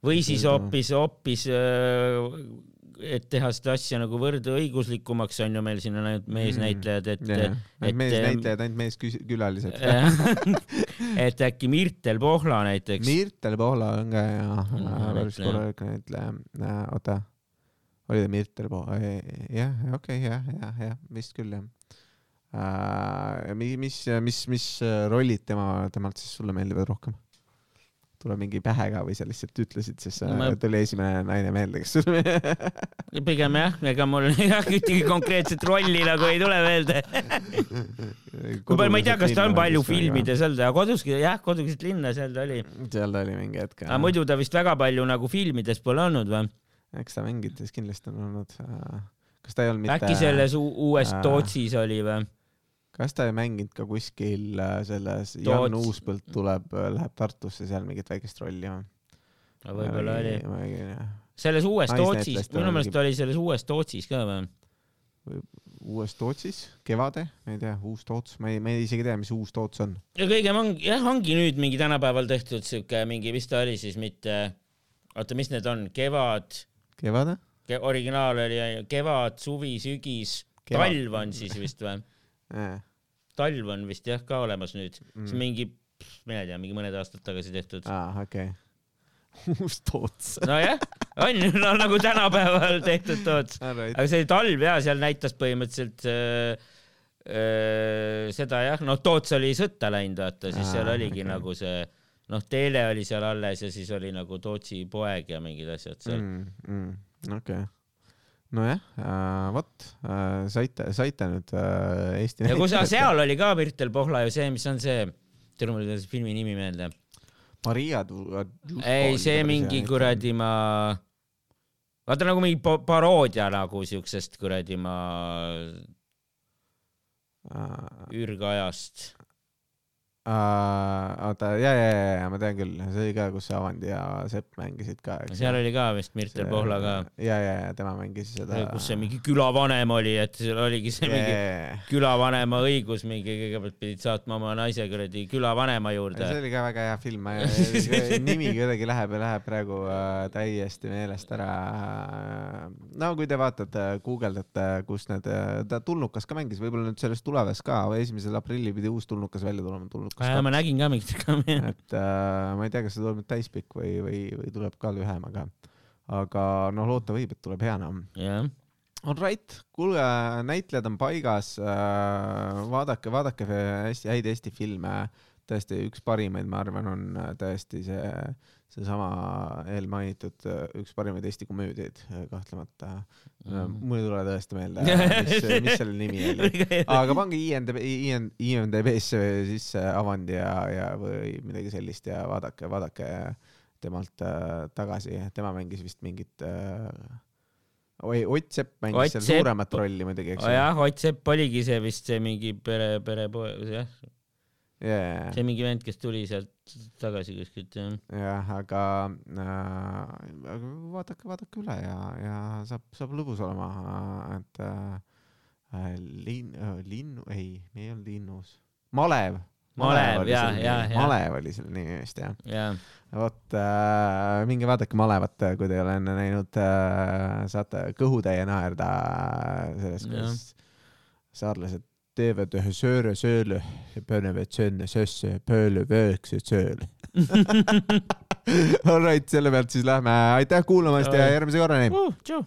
või siis hoopis, hoopis, et teha seda asja nagu võrdõiguslikumaks on ju meil siin on ainult meesnäitlejad, et jah, et- ainult meesnäitlejad, ainult meeskülalised. <laughs> et äkki Mirtel Pohla näiteks. Mirtel Pohla on ka ja Mm, päris korralik näitleja. oota, oli ta Mirtel Pohla? jah, okei, jah, jah, jah, vist küll jah. mis, mis, mis, mis rollid tema, temalt siis sulle meeldivad rohkem? Tuleb mingi pähe ka või sa lihtsalt ütlesid, siis No ma... ma- tuli esimene naine meelde, kes sul pigem jah, ega mul <laughs> jah ühtegi konkreetset rolli nagu ei tule meelde. <laughs> kui palju, ma ei tea, kas ta on palju filmides olnud, aga kodus, jah, kodukeset linna seal ta oli. seal ta oli mingi hetk. aga muidu ta vist väga palju nagu filmides pole olnud või? eks ta mängides kindlasti on olnud. kas ta ei olnud mitte? äkki selles uues äh, Tootsis oli või? Kas ta ei mänginud ka kuskil äh, selles Toots- Jan Uuspõld tuleb, läheb Tartusse seal mingit väikest rolli või? võib-olla oli. selles uues Tootsis, minu meelest oli selles uues Tootsis ka või? uues Tootsis, Kevade, ma ei tea, uus Toots, ma ei, ma ei isegi tea, mis uus Toots on. ja kõige ongi, jah, ongi nüüd mingi tänapäeval tehtud siuke mingi, mis ta oli siis mitte, oota, mis need on, kevad, Kevade? originaal oli kevad, suvi, sügis, talv on siis vist või? <laughs> talv on vist jah ka olemas nüüd, see on Mm. mingi, mina ei tea, mingi mõned aastad tagasi tehtud. aa, okei. <laughs> uus Toots. nojah, on ju, no nagu tänapäeval tehtud toots. Alright. aga see talv ja seal näitas põhimõtteliselt äh, äh, seda jah, noh, Toots oli sõtta läinud, vaata, siis Aa, seal oligi okei. nagu see noh, Teele oli seal alles ja siis oli nagu Tootsi poeg ja mingid asjad seal mm.. mm,. Mm, okei okay. Nojah äh,, vot äh, saite, saite nüüd äh, Eesti ja kui sa, seal oli ka Mirtel Pohla ju see, mis on see, tule mul ei tule see filmi nimi meelde. Maria tu-. ei, see mingi. kuradi ma, vaata nagu mingi pa- paroodia nagu siuksest kuradi ma, uh, ürgajast. oota, ja, ja, ja, ja ma tean küll, see oli ka, kus Avandi ja Sepp mängisid ka, seal oli ka vist Mirtel Pohla ka, ja, ja, ja tema mängis seda. kus see mingi külavanem oli, et seal oligi see mingi külavanema õigus mingi, kõigepealt pidid saatma oma naise kuradi külavanema juurde see. oli ka väga hea film, <laughs> nimi kuidagi läheb ja läheb praegu äh, täiesti meelest ära. no kui te vaatate, guugeldate, kus need, ta tulnukas ka mängis, võib-olla nüüd sellest tuleves ka, esimesel aprillil pidi uus tulnukas välja tulema, tulnukas ma nägin ka mingit reklaami. <laughs> et äh, ma ei tea, kas see tuleb nüüd täispikk või, või, või tuleb ka lühem, aga, aga noh, loota võib, et tuleb hea enam. jah, Alright, kuulge, näitlejad on paigas äh,, vaadake, vaadake hästi häid Eesti filme. tõesti üks parimaid, ma arvan, on äh, tõesti see, seesama eelmainitud äh, üks parimaid Eesti komöödiaid äh, kahtlemata mm.. mul ei tule tõesti meelde, <laughs> mis, mis selle nimi oli. aga pange IMDB, IMDB-sse sisse Avandi ja, ja või midagi sellist ja vaadake, vaadake temalt äh, tagasi, tema mängis vist mingit äh, oi, Ott Sepp mängis Ott seal Sepp- suuremat rolli muidugi, eks ju. jah, Ott Sepp oligi see vist see mingi pere, perepoe, jah, jah, see mingi vend, kes tuli sealt tagasi kuskilt jah. jah, aga äh, vaadake, vaadake üle ja, ja saab, saab lõbus olema, et äh, linn, linnu, ei, me ei olnud linnus, malev. Malev, jaa, jaa, jaa. malev oli selle nimi vist jah. jah, vot äh, minge vaadake Malevat, kui te ei ole enne näinud äh,, saate kõhutäie naerda sellest, Jah. kuidas saarlased teevad ühe sööre sööle ja panevad sööne söösse pööle vöökse sööle. <laughs> Alright, selle pealt siis lähme, aitäh kuulamast ja järgmise korrani. tšau.